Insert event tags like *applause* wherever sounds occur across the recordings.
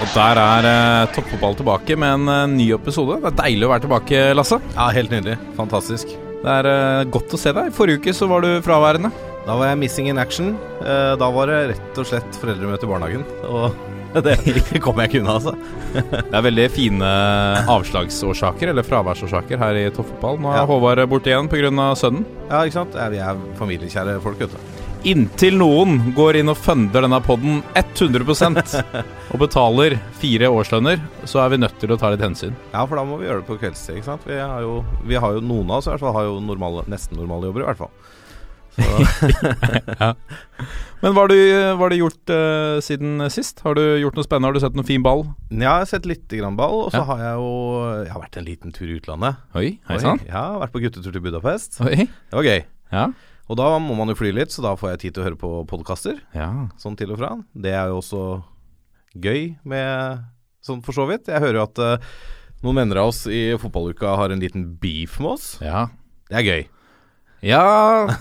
Og der er eh, toppfotball tilbake med en eh, ny episode. Det er deilig å være tilbake, Lasse. Ja, helt nydelig. Fantastisk. Det er eh, godt å se deg. Forrige uke så var du fraværende. Da var jeg missing in action. Eh, Da var det rett og slett foreldremøte i barnehagen. Og *laughs* det kom jeg ikke unna, altså. *laughs* Det er veldig fine avslagsårsaker, eller fraværsårsaker, her i toppfotball. Nå er Ja. Håvard borte igjen pga. sønnen. Ja, ikke sant? Ja, Vi er familiekjære folk, vet du. Inntil noen går inn og funder denne podden 100% *laughs* og betaler fire årslønner, så er vi nødt til å ta litt hensyn. Ja, for da må vi gjøre det på kveldstid, ikke sant. Vi har jo, vi har jo noen av oss i hvert fall har jo normale, nesten normale jobber, i hvert fall. *laughs* ja. Men hva har du, hva har du gjort uh, siden sist? Har du gjort noe spennende? Har du sett noen fin ball? ja, jeg har sett litt grann ball, og så Ja. har jeg jo Jeg har vært en liten tur i utlandet. Oi, hei sann. Ja, vært på guttetur til Budapest. Oi. Det var gøy. Ja. Og da må man jo fly litt, så da får jeg tid til å høre på podkaster. ja. sånn til og fra. Det er jo også gøy med sånn for så vidt. Jeg hører jo at uh, noen venner av oss i fotballuka har en liten beef med oss. Ja. Det er gøy. Ja,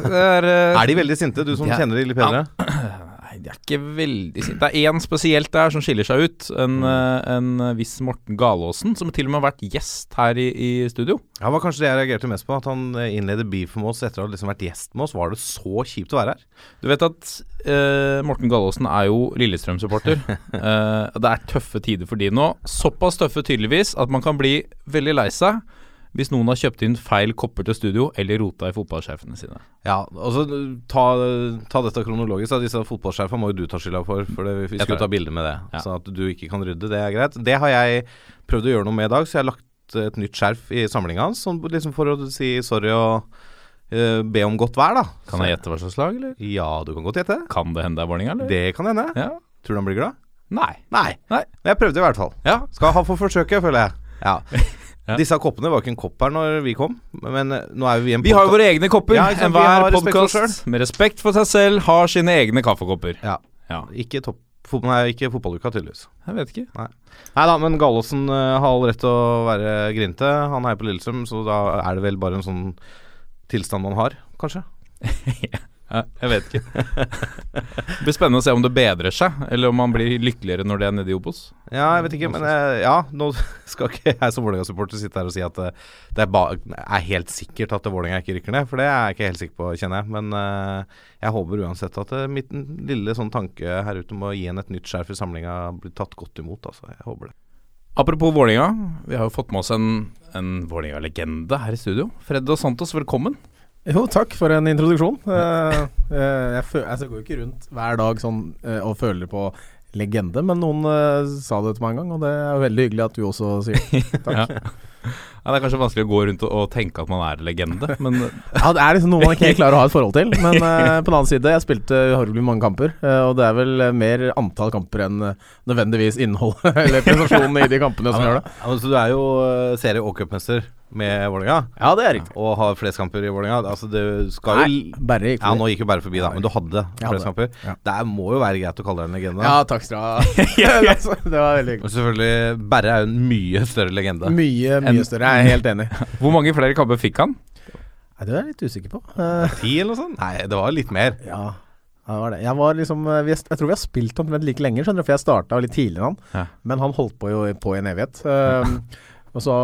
det er uh, *laughs* Er de veldig sinte, du som Ja. kjenner de litt bedre? Nei, de er ikke veldig sinte. Det er én spesielt der som skiller seg ut. En, eh, en viss Morten Galaasen, som til og med har vært gjest her i, i studio. Ja, det var kanskje det jeg reagerte mest på. At han eh, innleder beef med oss etter å ha liksom vært gjest med oss. Var det så kjipt å være her? Du vet at eh, Morten Galaasen er jo Lillestrøm-supporter. *laughs* Eh, det er tøffe tider for de nå. Såpass tøffe tydeligvis at man kan bli veldig lei seg hvis noen har kjøpt inn feil kopper til studio eller rota i fotballsjefene sine. Ja, altså ta, ta dette kronologisk. Da. Disse fotballsjefene må jo du ta skylda for, for det, vi skulle ta bilde med det. Ja. Så at du ikke kan rydde, det er greit. Det har jeg prøvd å gjøre noe med i dag, så jeg har lagt et nytt skjerf i samlinga hans, sånn liksom for å si sorry og eh, be om godt vær, da. Kan jeg gjette hva slags lag, eller? Ja, du kan godt gjette. Kan det hende det er Vålerenga, eller? Det kan hende. Ja. Tror du han blir glad? Nei. Nei. Nei. Jeg prøvde i hvert fall. Ja. Skal ha for forsøket, føler jeg. Ja. *laughs* Ja. Disse koppene var ikke en kopp her når vi kom, men eh, nå er vi en Vi har jo våre egne kopper. Ja, ikke Enhver podkast med respekt for seg selv har sine egne kaffekopper. Ja. Ja. Ikke, topp, nei, ikke fotballuka, tydeligvis. Jeg vet ikke. Nei da, men Gallosen uh, har all rett til å være grinte. Han er på Lillestrøm, så da er det vel bare en sånn tilstand man har, kanskje. *laughs* Ja, jeg vet ikke. det blir spennende å se om det bedrer seg, eller om man blir lykkeligere når det er nede i Obos. Ja, jeg vet ikke, men eh, ja, nå *laughs* skal ikke jeg som Vålerenga-supporter sitte her og si at eh, det er, er helt sikkert at Vålerenga ikke rykker ned, for det er jeg ikke helt sikker på, kjenner jeg. Men eh, jeg håper uansett at mitt lille sånn tanke her ute om å gi en et nytt skjerf i samlinga blir tatt godt imot, altså. Jeg håper det. Apropos Vålerenga, vi har jo fått med oss en, en Vålerenga-legende her i studio. Fred og Santos, velkommen. Jo, takk for en introduksjon. Eh, eh, jeg, fø jeg går jo ikke rundt hver dag sånn eh, og føler på legende, men noen uh, sa det til meg en gang, og det er veldig hyggelig at du også sier det. *laughs* Takk. Ja. Ja, det er kanskje vanskelig å gå rundt og, og tenke at man er legende, men *laughs* Ja, det er liksom noe man ikke klarer å ha et forhold til, men uh, på den annen side, jeg spilte uhorvelig mange kamper, uh, og det er vel mer antall kamper enn nødvendigvis innhold *laughs* eller prestasjonen i de kampene som gjør det. Ja, men så du er jo serie- og cupmester med Vålerenga, Ja, det er riktig. og har flest kamper i Vålerenga. Altså, det skal jo Nei, bare gikk Ja, nå gikk jo bare forbi, da, men du hadde flest kamper. Ja. Det må jo være greit å kalle deg en legende. Ja, takk skal du ha. *laughs* *laughs* det var veldig hyggelig. Og selvfølgelig, Berre er jo en mye større legende. Mye, mye større. Jeg er helt enig. *laughs* hvor mange flere kamper fikk han? Nei, det er jeg litt usikker på. Eh, Ti eller noe sånt? Nei, det var litt mer. Ja, det var det. Jeg var liksom eh, Jeg tror vi har spilt omtrent like lenge, skjønner du, for jeg starta litt tidligere enn han. Ja. Men han holdt på jo på i en evighet. Um, og så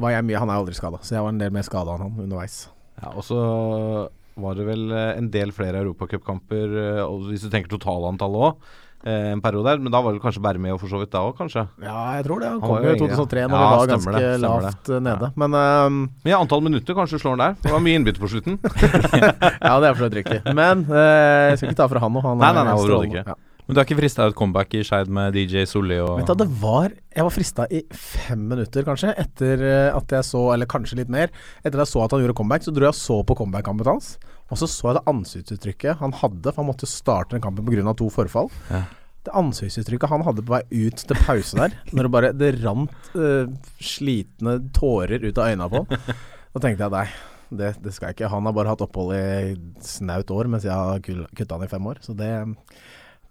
var jeg mye Han er aldri skada, så jeg var en del mer skada enn han underveis. Ja, og så var det vel eh, en del flere europacupkamper, eh, hvis du tenker totalantallet òg, en periode der. Men da var vel kanskje Berre og for så vidt da òg, kanskje. Ja, jeg tror det. Han kom jo i 2003 når Ja, vi var ganske det, lavt det. lavt Ja. nede. Men uh, Men ja, antall minutter kanskje slår han der. Det var mye innbytte på slutten. *laughs* Ja, det er for så vidt riktig. Men uh, jeg skal ikke ta fra han nå. Han Nei, nei, nei, overhodet ikke. Ja. Men du er ikke frista av et comeback i Skeid med DJ Solli og Vet du, det var Jeg var frista i fem minutter, kanskje, etter eh, at jeg så Eller kanskje litt mer. Etter at jeg så at han gjorde comeback, så dro jeg og så på comeback-kampen hans. Og så så jeg det ansiktsuttrykket han hadde, for han måtte starte den kampen pga. to forfall. Ja. det ansiktsuttrykket han hadde på vei ut til pause der, *laughs* når det bare det rant uh, slitne tårer ut av øynene på ham. da tenkte jeg nei, det, det skal jeg ikke. Han har bare hatt opphold i snaut år, mens jeg har kutta han i fem år. Så det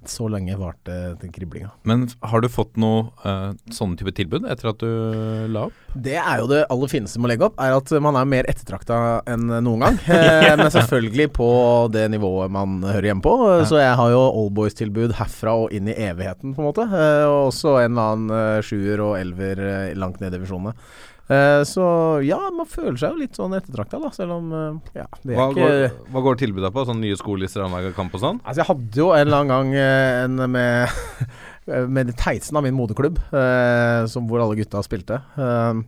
Så lenge varte den kriblinga. Men har du fått noe uh, sånne type tilbud etter at du la opp? Det er jo det aller fineste med å legge opp, er at man er mer ettertrakta enn noen gang. ja. *laughs* men selvfølgelig på det nivået man hører hjemme på. Så jeg har jo oldboys-tilbud herfra og inn i evigheten, på en måte. Eh, og også en eller annen eh, sjuer og elver eh, langt ned i divisjonene. Eh, så ja, man føler seg jo litt sånn ettertrakta, da, selv om uh, ja, det er Hva ikke går, hva går tilbudet på? Sånn nye skolister annenhver kamp og sånn? Altså, jeg hadde jo en eller annen gang eh, en med *laughs* Med Theisen av min moderklubb, som, hvor alle gutta spilte. Som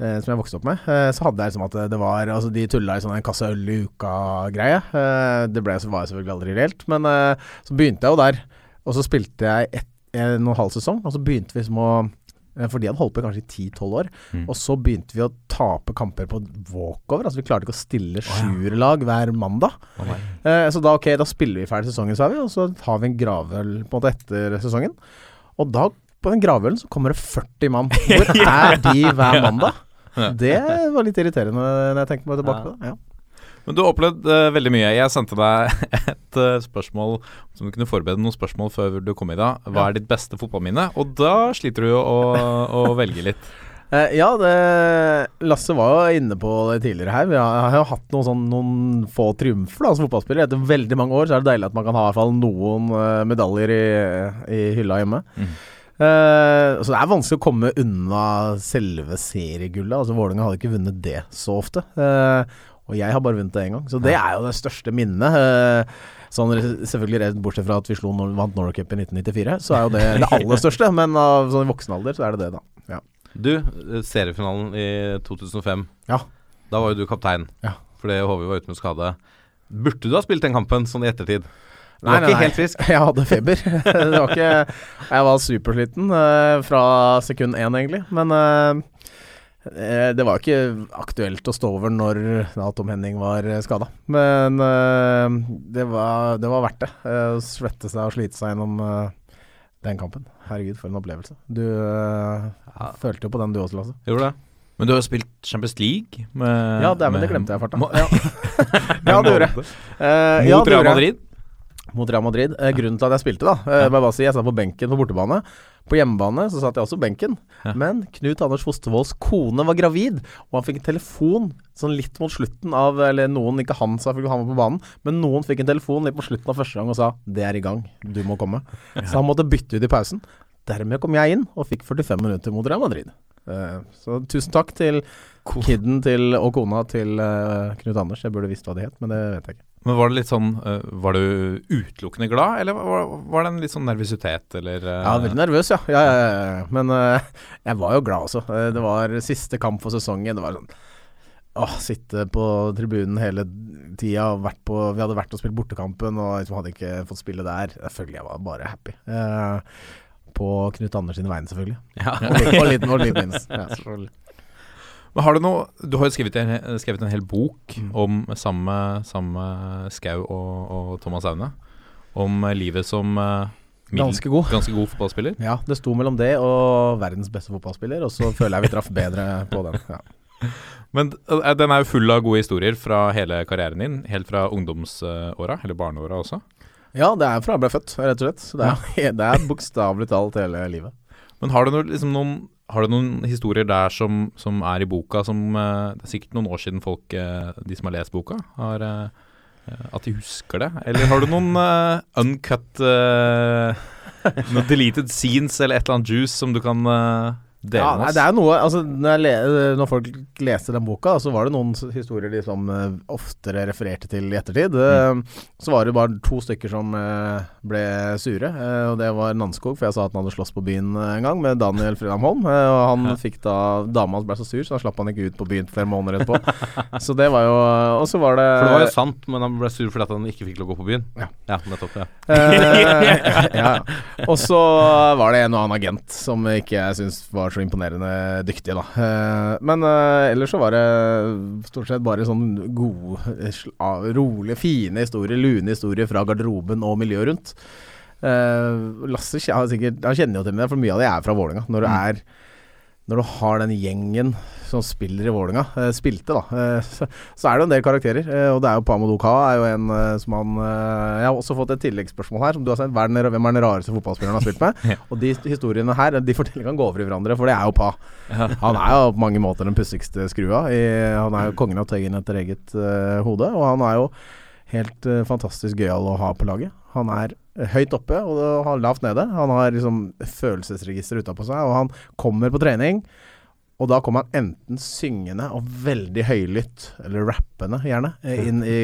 jeg vokste opp med. Så hadde jeg liksom at det var Altså, de tulla i sånn en kasse øl i uka-greie. Det ble, var selvfølgelig aldri reelt, men så begynte jeg jo der. Og så spilte jeg ett- en og en halv sesong, og så begynte vi liksom å for de hadde holdt på kanskje i 10-12 år. Og så begynte vi å tape kamper på walkover. Altså Vi klarte ikke å stille sjuerlag hver mandag. Eh, så da ok, da spiller vi ferdig sesongen, sa vi, og så har vi en gravøl på en måte etter sesongen. Og da, på den gravølen, så kommer det 40 mann. *laughs* Hvor er de hver mandag? Det var litt irriterende når jeg tenker meg tilbake på det. Ja. Men du har opplevd uh, veldig mye. Jeg sendte deg *laughs* et uh, spørsmål som du kunne forberede noen spørsmål før du kom i dag. Hva er ditt beste fotballminne? Og da sliter du jo å, å *laughs* velge litt. Uh, ja, det, Lasse var jo inne på det tidligere her. Vi har, har jo hatt noen, sånn, noen få triumfer da, som fotballspiller. Etter veldig mange år så er det deilig at man kan ha i hvert fall noen medaljer i, i hylla hjemme. Eh, så det er vanskelig å komme unna selve seriegullet. Altså Vålerenga hadde ikke vunnet det så ofte. Eh, og jeg har bare vunnet det én gang. Så det er jo det største minnet. Eh, sånn, selvfølgelig bortsett fra at vi slo vant Norway Cup i 1994, så er jo det det aller største. Men av sånn i voksen alder så er det det, da. Ja. Du, eh, seriefinalen i 2005. Ja. Da var jo du kaptein. Ja. Fordi HV var ute med skade. Burde du ha spilt den kampen sånn i ettertid? Du Nei, var ikke nei. helt frisk. *laughs* Jeg hadde feber. *laughs* var ikke Jeg var supersliten eh, fra sekund én, egentlig. Men det var ikke aktuelt å stå over når Tom Henning var uh, skada. Men eh, det, var, det var verdt det. eh, Å svette seg og slite seg gjennom eh, den kampen. Herregud, for en opplevelse. Du ja. følte jo på den du også, Lasse. Gjorde det? Men du har jo spilt Champions League med Ja, det, men med- det glemte jeg i farta. Ja. *laughs* ja, det gjorde jeg. Eh, Mot Real. Madrid. Mot Real Madrid. Eh, grunnen til at jeg spilte, da eh, ja. Bare si, jeg satt på benken på bortebane. På hjemmebane så satt jeg også på benken. Ja. Men Knut Anders Fostervolls kone var gravid, og han fikk en telefon sånn litt mot slutten av Eller noen, ikke han selvfølgelig, han var på banen, men noen fikk en telefon litt på slutten av første gang og sa 'Det er i gang, du må komme'. Så han måtte bytte ut i pausen. Dermed kom jeg inn og fikk 45 minutter mot Real Madrid. Eh, så tusen takk til kidden til, og kona til eh, Knut Anders. Jeg burde visst hva de het, men det vet jeg ikke. Men var det litt sånn eh, Var du utelukkende glad, eller var, var det en litt sånn nervøsitet, eller eh, Ja, veldig nervøs, ja. ja, ja, ja. Men eh, jeg var jo glad også. Det var siste kamp for sesongen. Det var sånn Åh, sitte på tribunen hele tida. og Vært på, vi hadde vært og spilt bortekampen og liksom hadde ikke fått spille der. Selvfølgelig, jeg var bare happy. Eh, på Knut Anders sine vegne, selvfølgelig. Ja. Og litt, og litt, og litt minst. Ja, *laughs* selvfølgelig. Men har du noe Du har jo skrevet en, skrevet en hel bok Mm. om samme, samme Skau og, og Thomas Aune. Om eh, livet som uh, middel- Ganske god. ganske god fotballspiller. Ja, det sto mellom det og verdens beste fotballspiller, og så føler jeg vi traff bedre på den. Ja. *laughs* Men eh, den er jo full av gode historier fra hele karrieren din. Helt fra ungdomsåra, eller barneåra også. ja, det er fra jeg ble født, rett og slett. Så det er, ja. *laughs* bokstavelig talt hele livet. Men har du noe, liksom noen har du noen historier der som, som er i boka som uh, Det er sikkert noen år siden folk, uh, de som har lest boka, har eh, At de husker det? Eller har du noen uncut Noen deleted scenes eller et eller annet juice som du kan Ja, nei, det er noe altså, når, når folk leste den boka, så var det noen historier de som eh, oftere refererte til i ettertid. Mm. Eh, Så var det bare to stykker som eh, ble sure, og det var Nanskog, for jeg sa at han hadde slåss på byen en gang med Daniel Fridam Holm. Og han fikk da Dama hans ble så sur, så da slapp han ikke ut på byen flere måneder etterpå. *laughs* så det var jo Og så var det For det var jo sant, men han ble sur fordi han ikke fikk lov å gå på byen. Ja. nettopp. ja *laughs* ja. Og så var det en og annen agent som ikke jeg syns var så imponerende dyktige, da. Eh, men eh, ellers så var det stort sett bare sånn gode, ah, rolige, fine historier, lune historier fra garderoben og miljøet rundt. Eh, Lasse jeg har sikkert, han kjenner jo til meg, for mye av det er fra Vålerenga. Når du Mm. er Når du har den gjengen som spiller i Vålinga eh, spilte, da, eh, så, så er det jo en del karakterer. Eh, og det er jo Pamo Doka er jo en som han Jeg har også fått et tilleggsspørsmål her, som du har den- Hvem er den rareste fotballspilleren han har spilt med? *laughs* Ja. Og de historiene her, de fortellingene kan gå over i hverandre, for det er jo Pa. Han er jo på mange måter den pussigste skrua. I, han er jo kongen av Tøyen etter eget eh, hode, og han er jo helt eh, fantastisk gøyal å ha på laget. Han er høyt oppe og lavt nede. Han har liksom følelsesregister utapå seg, og han kommer på trening. Og da kommer han enten syngende og veldig høylytt, eller rappende gjerne, eh, inn i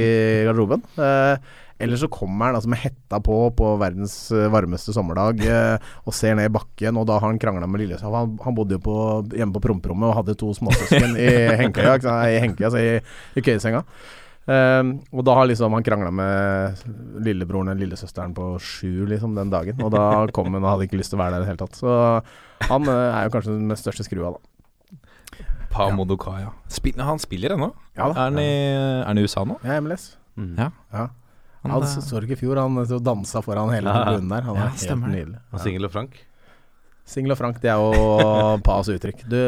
garderoben. Eh, eller så kommer han altså med hetta på på verdens eh, varmeste sommerdag eh, og ser ned i bakken, og da har han krangla med Lillesand. Han, han bodde jo på, hjemme på promperommet og hadde to småsøsken i *laughs* hengekøya, i, hengekøya, altså i, i køyesenga. Um, og da har liksom han krangla med lillebroren eller lillesøsteren på sju liksom den dagen. Og da kom hun og hadde ikke lyst til å være der i det hele tatt. Så han eh, er jo kanskje den mest største skrua, da. Pa Modokaya. Spil, han spiller ennå? Ja. Er han i, er han i USA nå? Ja, MLS. Ja. Ja. Han, Han eh, så du ikke i fjor, han dansa foran hele Ja. tribunen der. Han Ja, er helt stemmer nydelig. Og Singel og Frank. Singel og Frank, det er jo *laughs* Pas uttrykk. Du,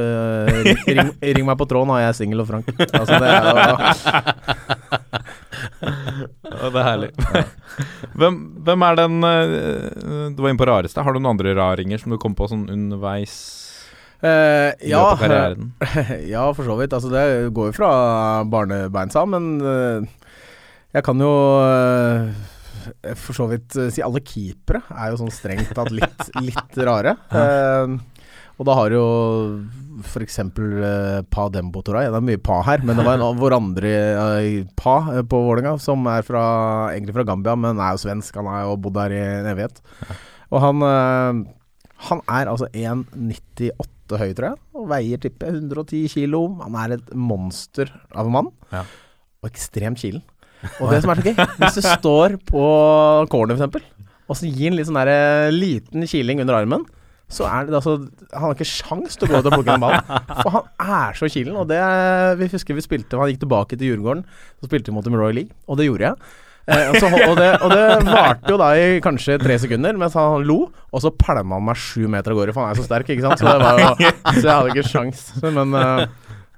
ring, ring, ring meg på tråden, og jeg er singel og Frank. Altså, det er jo det er herlig. hvem, hvem er den eh, Du var inne på rareste. Har du noen andre raringer som du kom på sånn underveis Uh, ja, *laughs* ja, for så vidt. Altså, det går jo fra barnebeinsa, men uh, jeg kan jo eh, for så vidt eh, si alle keepere er jo sånn strengt tatt litt, *laughs* litt rare. Uh, og da har jo f.eks. Uh, Pa Dembo Toray. Det er mye Pa her, men det var en av våre andre uh, Pa eh, på Vålerenga, som er fra, egentlig fra Gambia, men er jo svensk. Han har jo bodd her i en evighet. Og han eh, han er altså 1,98 høy, tror jeg, og veier tipper 110 kilo. Han er et monster av en mann, Ja. og ekstremt kilen. Og det som er så gøy, hvis du står på corner f.eks., og så gir han litt sånn der, eh, liten kiling under armen, så er det altså Han har ikke sjans til å gå ut og plukke den ballen. For han er så kilen. Og det Vi husker vi spilte Han gikk tilbake til Djurgården, så spilte vi mot dem i League, og det gjorde jeg. Eh, og, så, og, det, og det varte jo da i kanskje tre sekunder mens han lo, og så pælma han meg sju meter av gårde, for han er så sterk, ikke sant. Så, jo, så jeg hadde ikke sjans. Men eh,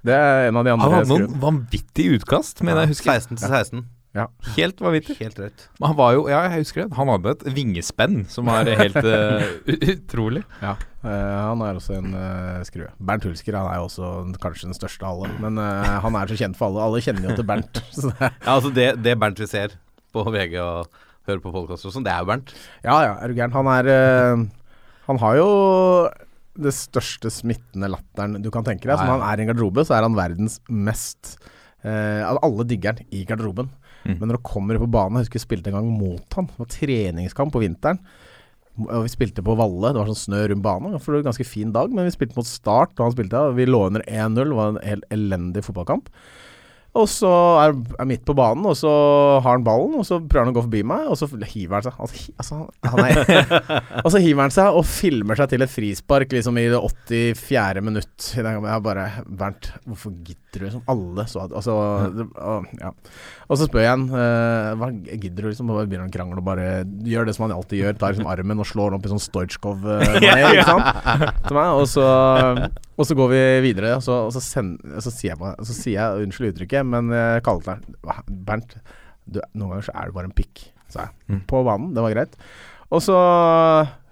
det er en av de Han hadde noen vanvittige utkast, mener jeg husker. 16 til 16. Helt vanvittig. Helt rett. Men han var jo, ja, jeg husker det. Han hadde et vingespenn som var helt *laughs* uh, utrolig. Ja, Uh, han er også en uh, skrue. Bernt Hulsker han er jo også kanskje den største av alle, men han er så kjent for alle. Alle kjenner jo til Bernt. *laughs* Så det, Ja, altså det, det Bernt vi ser på VG og hører på podkast og sånn, det er jo Bernt. ja ja, er du gæren. Han er Han har jo det største smittende latteren du kan tenke deg. Så når han er i en garderobe, så er han verdens mest eh, altså Alle digger han i garderoben. Mm. Men når han kommer på banen Jeg husker vi spilte en gang mot han. Det var treningskamp på vinteren. Og vi spilte på Valle, det var sånn snø rundt banen. For det var en ganske fin dag, men vi spilte mot Start, og han spilte. Og vi lå under 1-0, det var en helt elendig fotballkamp. Og så er han midt på banen, og så har han ballen, og så prøver han å gå forbi meg, og så hiver han seg. Altså, hi- altså, *laughs* og så hiver han seg og filmer seg til et frispark liksom i det 84. minutt. Den. Jeg bare Bernt, hvorfor gidder du? liksom? alle så at altså, det, ja. Og så spør jeg han eh, hva gidder du liksom? Og begynner han å krangle og bare gjør det som han alltid gjør. Tar liksom armen og slår opp i sånn Stojkov-mané, *laughs* ikke sant? Til meg, og så og så går vi videre, og så, og så, send, så, sier, jeg, så sier jeg Unnskyld uttrykket, men jeg kaller til han Bernt, du, noen ganger så er du bare en pikk, sa jeg. Mm. På banen. Det var greit. Og så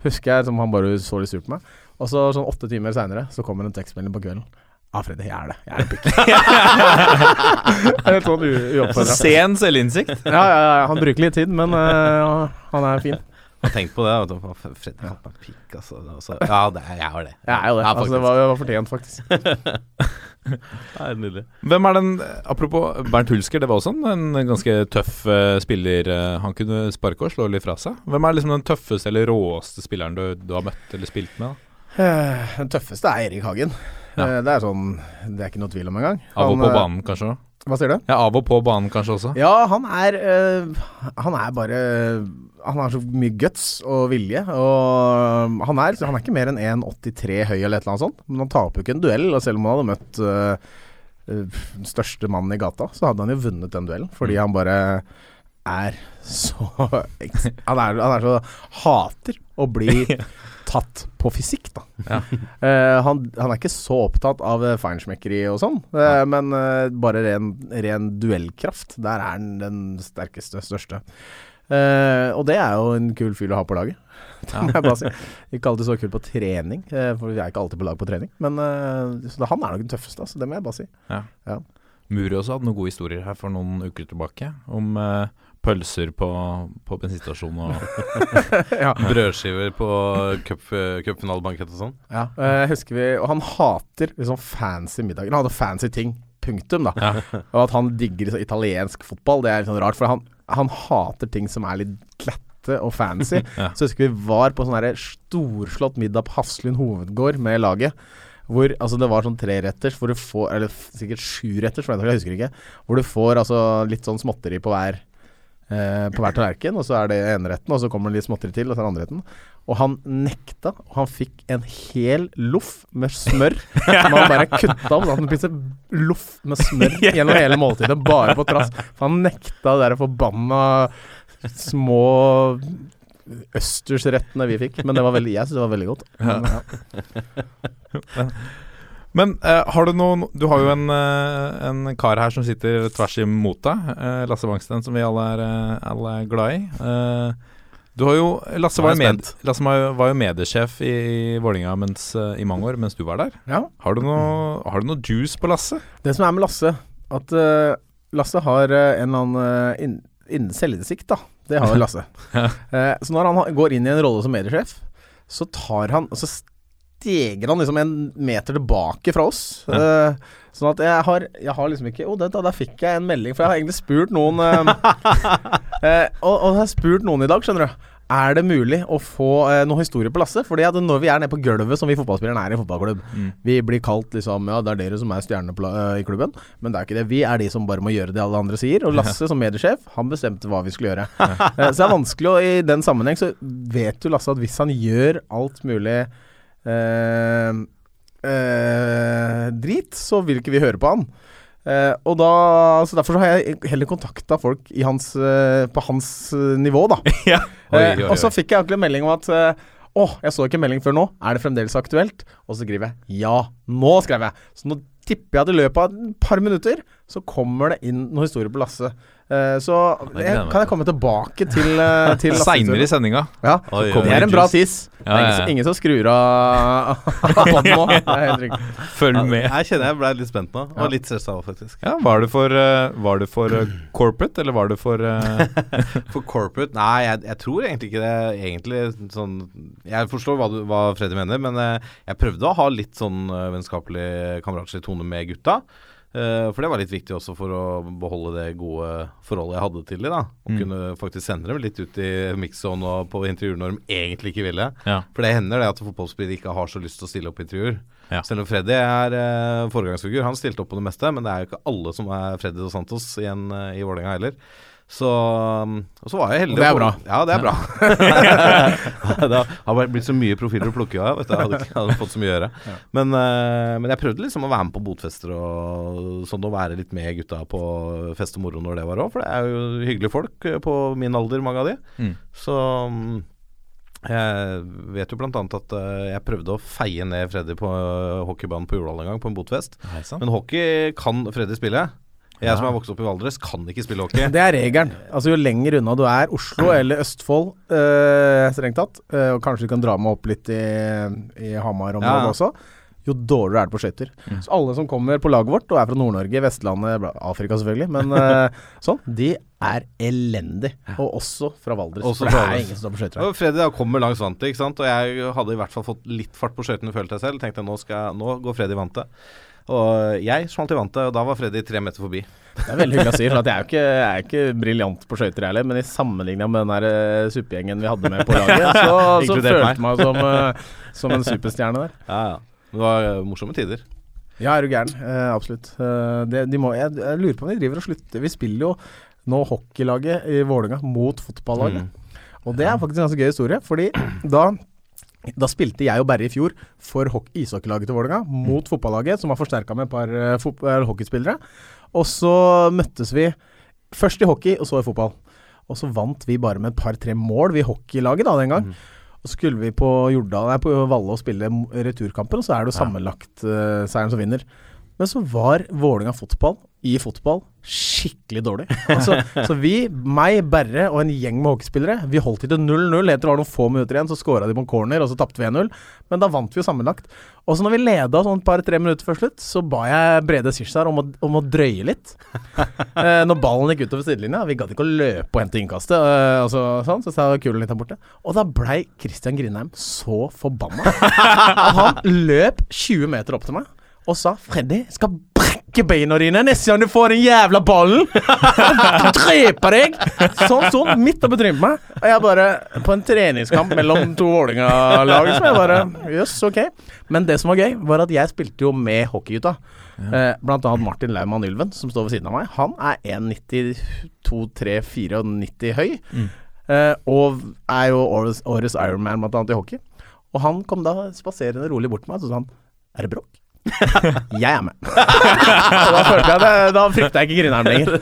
husker jeg som han bare så litt sur på meg. Og så sånn åtte timer seinere så kommer en tekstmelding på kvelden. Ja, Freddy, jeg er det. Jeg er en pikk. *laughs* Helt sånn Så uoppfordra. sen selvinnsikt. Ja, ja, ja, han bruker litt tid, men uh, han er fin. Har tenkt på det. vet du. Fredrik hadde meg pikk, altså. Det så- Ja, det, jeg har det. Jeg er jo det. Ja, altså, det faktisk. var, det var fortjent, faktisk. *laughs* Ja, nydelig. Hvem er den Apropos Bernt Hulsker, det var også en, en ganske tøff uh, spiller. eh, han kunne sparke og slå litt fra seg. Hvem er liksom den tøffeste eller råeste spilleren du, du har møtt eller spilt med? da? Eh, Den tøffeste er Erik Hagen. Ja. Det er sånn Det er ikke noe tvil om engang. Av og på banen, kanskje? Hva sier du? Ja, av og på banen kanskje også? Ja, han er øh, Han er bare Han har så mye guts og vilje. Og han er, han er ikke mer enn 1,83 høy eller et eller annet sånt. Men han taper jo ikke en duell. Og selv om han hadde møtt øh, øh, den største mannen i gata, så hadde han jo vunnet den duellen. Fordi han bare er så han, er, han er så hater å bli *laughs* tatt på fysikk, da. Ja. Uh, han, han er ikke så opptatt av eh, feinschmeckeri og sånn, eh, men uh, bare ren, ren duellkraft. Der er han den sterkeste, største. Og det er jo en kul fyr å ha på laget. *laughs* Si. Ikke alltid så kul på trening, for vi er ikke alltid på lag på trening. Men så det, han er nok den tøffeste, altså, det må jeg bare si. Ja. Muri også hadde noen gode historier her for noen uker tilbake. Om eh, pølser på, på bensinstasjonen og *laughs* Ja. Brødskiver på cup- cupfinalebankett og sånn. Ja, eh, husker vi Og han hater liksom fancy middager. Han hadde fancy ting. Punktum, da. Ja. *laughs* Og at han digger liksom italiensk fotball, det er litt sånn rart. For han, han hater ting som er litt glatte og fancy. *laughs* Ja. Så husker vi var på sånn storslått middag på Hafslund hovedgård med laget. Hvor altså det var sånn treretters, hvor du får Eller sikkert sjuretters, jeg husker ikke. Hvor du får altså litt sånn småtteri på hver eh, På hver tallerken, og så er det eneretten, og så kommer det litt småtteri til, og så er det andreretten. Og han nekta, og han fikk en hel loff med smør som *laughs* han bare kutta opp. Så han spiste loff med smør *laughs* gjennom hele måltidet, bare på trass. For han nekta de der forbanna små østersrettene vi fikk. Men det var veldig, jeg syns det var veldig godt. Men, ja. *laughs* Men uh, har du noen Du har jo en, uh, en kar her som sitter tvers imot deg. Uh, Lasse Wangsten, som vi alle er, alle er glad i. Eh, du har jo Lasse var jo, med, Lasse var jo- mediesjef i, i Vålinga mens, i mange år mens du var der. Ja. Har du noe, har du noe juice på Lasse? Det som er med Lasse, at Lasse har en eller annen uh, innen inn selvinnsikt, da. Det har jo *laughs* Lasse. Eh, så når han går inn i en rolle som mediesjef, så tar han så steger han liksom en meter tilbake fra oss. Eh, sånn at jeg har, jeg har liksom ikke Å, da, der fikk jeg en melding, for jeg har egentlig spurt noen uh, *laughs* og, og jeg har spurt noen i dag, skjønner du. Er det mulig å få eh, noen historie på Lasse? Fordi at når vi er nede på gulvet, som vi fotballspillerne er i en fotballklubb Vi blir kalt liksom Ja, det er dere som er stjernene i klubben. Men det er ikke det. Vi er de som bare må gjøre det alle andre sier. Og Lasse som mediesjef, han bestemte hva vi skulle gjøre. *laughs* Så det er vanskelig, og i den sammenheng så vet jo Lasse at hvis han gjør alt mulig eh, eh, drit, så vil ikke vi høre på han. Eh, og da, så Derfor så har jeg heller kontakta folk i hans, eh, på hans eh, nivå, da. *laughs* Ja. Oi, oi, oi. og så fikk jeg egentlig en melding om at Å, jeg så ikke melding før nå. Er det fremdeles aktuelt? Og så skriver jeg ja. Nå skrev jeg. Så nå tipper jeg at i løpet av et par minutter så kommer det inn noen historier på Lasse. Eh, så jeg, kan jeg komme tilbake til, uh, *laughs* til Seinere i sendinga. Ja, Oi, oi, det er en bra tiss. Ja, ingen, ja, ja. som- ingen som skrur av hånden nå. *laughs* Følg med. Jeg kjenner jeg ble litt spent nå, og litt stressa òg, faktisk. Ja, Var det for, eh, var det for eh, corporate, eller var det for eh, *laughs* For corporate Nei, jeg, jeg tror egentlig ikke det. Egentlig sånn Jeg forstår hva, du, hva Freddy mener, men eh, jeg prøvde å ha litt sånn eh, vennskapelig, kameratslig tone med gutta. Eh, for det var litt viktig også for å beholde det gode forholdet jeg hadde til dem. da Og Mm. kunne faktisk sende dem litt ut i mix-zone og på intervjuer når de egentlig ikke ville. Ja. For det hender det at fotballspillere ikke har så lyst til å stille opp i intervjuer. Ja. Selv om Freddy er uh, foregangsfigur. Han stilte opp på det meste, men det er jo ikke alle som er Freddy dos Santos igjen eh, i Vålerenga heller. Så, um, og så var jeg heldig. Og det er å bra. Ja, det er bra. *laughs* *laughs* det har blitt så mye profiler å plukke av. Vet du. Jeg hadde ikke hadde fått så mye å gjøre. Men, eh, men jeg prøvde liksom å være med på botfester og sånn, og være litt med gutta på fest og moro når det var òg. For det er jo hyggelige folk eh, på min alder, mange av de. Mm. Så mm, jeg vet jo annet at eh, jeg prøvde å feie ned Freddy på hockeybanen på Jordal en gang, på en botfest. Men hockey kan Freddy spille. Jeg som er vokst opp i Valdres, kan ikke spille hockey. *laughs* Det er regelen. Altså Jo lenger unna du er Oslo *clears throat* eller Østfold, øh, strengt tatt, øh, og kanskje du kan dra meg opp litt i, i Hamar-området Ja. også, jo dårligere er det på skøyter. Så alle som kommer på laget vårt og er fra Nord-Norge, Vestlandet, Afrika selvfølgelig, men øh, *laughs* sånn, de er elendig. Og også fra Valdres. Også for det er ingen som står på skøyter her. Freddy kommer langs vantet, ikke sant. Og jeg hadde i hvert fall fått litt fart på skøytene, følte jeg selv. Tenkte nå, skal jeg, nå går Freddy vantet. Og jeg som alltid vant det, og da var Freddy tre meter forbi. Det er veldig hyggelig å si, for at jeg er jo ikke, jeg er ikke briljant på skøyter, jeg heller. Men i sammenligna med den der eh, suppegjengen vi hadde med på laget, *laughs* så, så følte jeg meg som, eh, som en superstjerne der. Ja, ja. Det var eh, morsomme tider. Ja, er du gæren. Eh, absolutt. Det, de må, jeg, jeg lurer på om de driver og slutter. Vi spiller jo nå hockeylaget i Vålerenga mot fotballaget. Mm. Og det er faktisk en ganske gøy historie, fordi da da spilte jeg og Berre i fjor for ishockeylaget til Vålerenga mot fotballaget, som var forsterka med et par uh, hockeyspillere. Og så møttes vi først i hockey, og så i fotball. Og så vant vi bare med et par-tre mål, vi hockeylaget da den gang. Og så skulle vi på Jordal, nei, på Valle og spille returkampen, og så er det jo sammenlagt uh, seieren som vinner. Men så var Vålinga fotball i fotball skikkelig dårlig. Altså, *laughs* så vi, meg, Berre og en gjeng med hockeyspillere, vi holdt til 0-0. Etter det var noen få minutter igjen, så skåra de på en corner, og så tapte vi 1-0. Men da vant vi jo sammenlagt. Og så når vi leda sånn et par-tre minutter før slutt, så ba jeg Brede Sirsar om, om å drøye litt. *laughs* eh, når ballen gikk utover sidelinja. Vi gadd ikke å løpe og hente innkastet, eh, og så, sånn, så sa jeg kulen litt der borte. Og da blei Christian Grindheim så forbanna. *laughs* han løp 20 meter opp til meg og sa 'Freddy, jeg skal brekke beina dine neste gang du får den jævla ballen!' *laughs* 'Drepe deg!' Sånn sånn, midt oppi trynet på meg. Og jeg bare På en treningskamp mellom to Vålerenga-lag, så jeg bare Jøss, ok. Men det som var gøy, var at jeg spilte jo med hockeygutta. Ja. blant annet Martin Laumann Ylven, som står ved siden av meg. Han er 1,92-3-94 høy. Mm. og er jo årets, årets Ironman, blant annet i hockey. Og han kom da spaserende rolig bort til meg og så sa han Er det bråk? *laughs* jeg er med. *laughs* da følte jeg det, da frykta jeg ikke Grindheim lenger.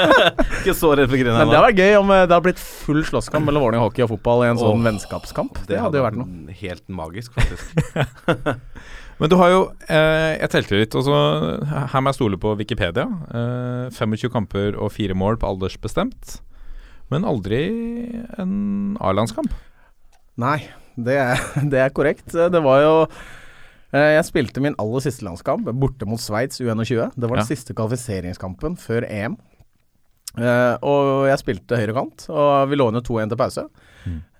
*laughs* Ikke så redd for Men det hadde vært gøy om eh, det hadde blitt full slåsskamp mellom Vålerenga hockey og fotball i en sånn oh, vennskapskamp. Det hadde jo vært noe. Helt magisk, faktisk. Men du har jo eh, Jeg telte litt, og så her må jeg stole på Wikipedia. Eh, 25 kamper og fire mål på aldersbestemt. Men aldri en A-landskamp. Nei, det er, det er korrekt. Det var jo eh, Jeg spilte min aller siste landskamp borte mot Sveits U21. Det var den Ja. siste kvalifiseringskampen før EM. Eh, og jeg spilte høyrekant, og vi lå under 2-1 til pause.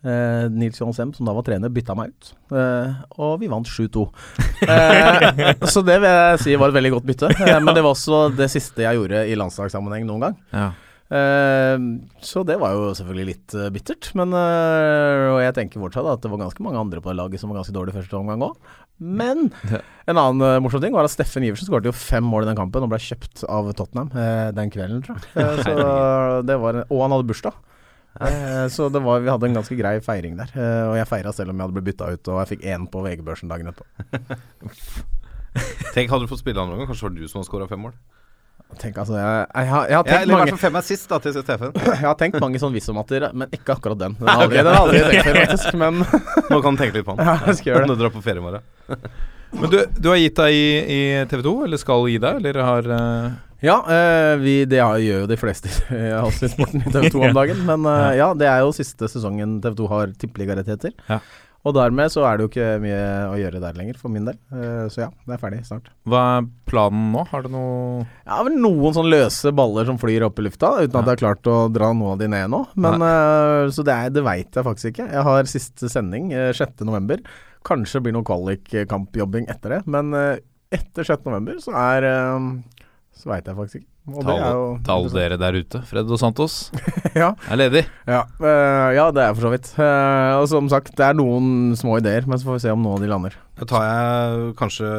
Eh, Nils Johan Sem, som da var trener, bytta meg ut, Uh, og vi vant 7-2. Uh, *laughs* så det vil jeg si var et veldig godt bytte. Eh, men det var også det siste jeg gjorde i landslagssammenheng noen gang. Ja. Eh, så det var jo selvfølgelig litt eh, bittert. Men eh, Og jeg tenker fortsatt at det var ganske mange andre på det laget som var ganske dårlige første omgang òg. Men *laughs* en annen morsom ting var at Steffen Iversen skåret jo fem mål i den kampen og ble kjøpt av Tottenham den kvelden, tror jeg. Så det var, og han hadde bursdag. Så det var, vi hadde en ganske grei feiring der. Og jeg feira selv om jeg hadde blitt bytta ut, og jeg fikk én på VG-børsen dagen etterpå. *laughs* Tenk, hadde du fått spille andre gang, kanskje var det du som hadde skåra fem mål? Tenk, altså, jeg, jeg, har- jeg, har tenkt mange, fem assist da, til Steffen. *laughs* jeg har tenkt mange sånn visummatter, men ikke akkurat den. Den *laughs* har jeg aldri, *laughs* tenkt før, faktisk. Men Nå kan du tenke litt på den. ja, jeg skal gjøre det. Når du drar på ferie i morgen. Men du, du har gitt deg i, i TV 2, eller skal gi deg, eller har uh... Ja, uh, vi, det har- gjør jo de fleste i Allsvinn-sporten i TV 2 om dagen. Men eh, ja, det er jo siste sesongen TV 2 har tippeligarettigheter. Ja. Og dermed så er det jo ikke mye å gjøre der lenger, for min del. Eh, så ja, det er ferdig snart. Hva er planen nå? Har du noe Ja, vel noen sånn løse baller som flyr opp i lufta, uten at jeg har klart å dra noe av de ned nå. Men uh, Så det, er- det veit jeg faktisk ikke. Jeg har siste sending eh, 6.11. Kanskje blir noe kvalikkampjobbing etter det. Men uh, etter 6.11 så er Så veit jeg faktisk ikke. Og er jo til alle dere der ute. Fred og Santos *laughs* Ja. er ledig. Ja, Uh, ja, det er for så vidt. Uh, og som sagt, det er noen små ideer, men så får vi se om noen av de lander. Da tar jeg kanskje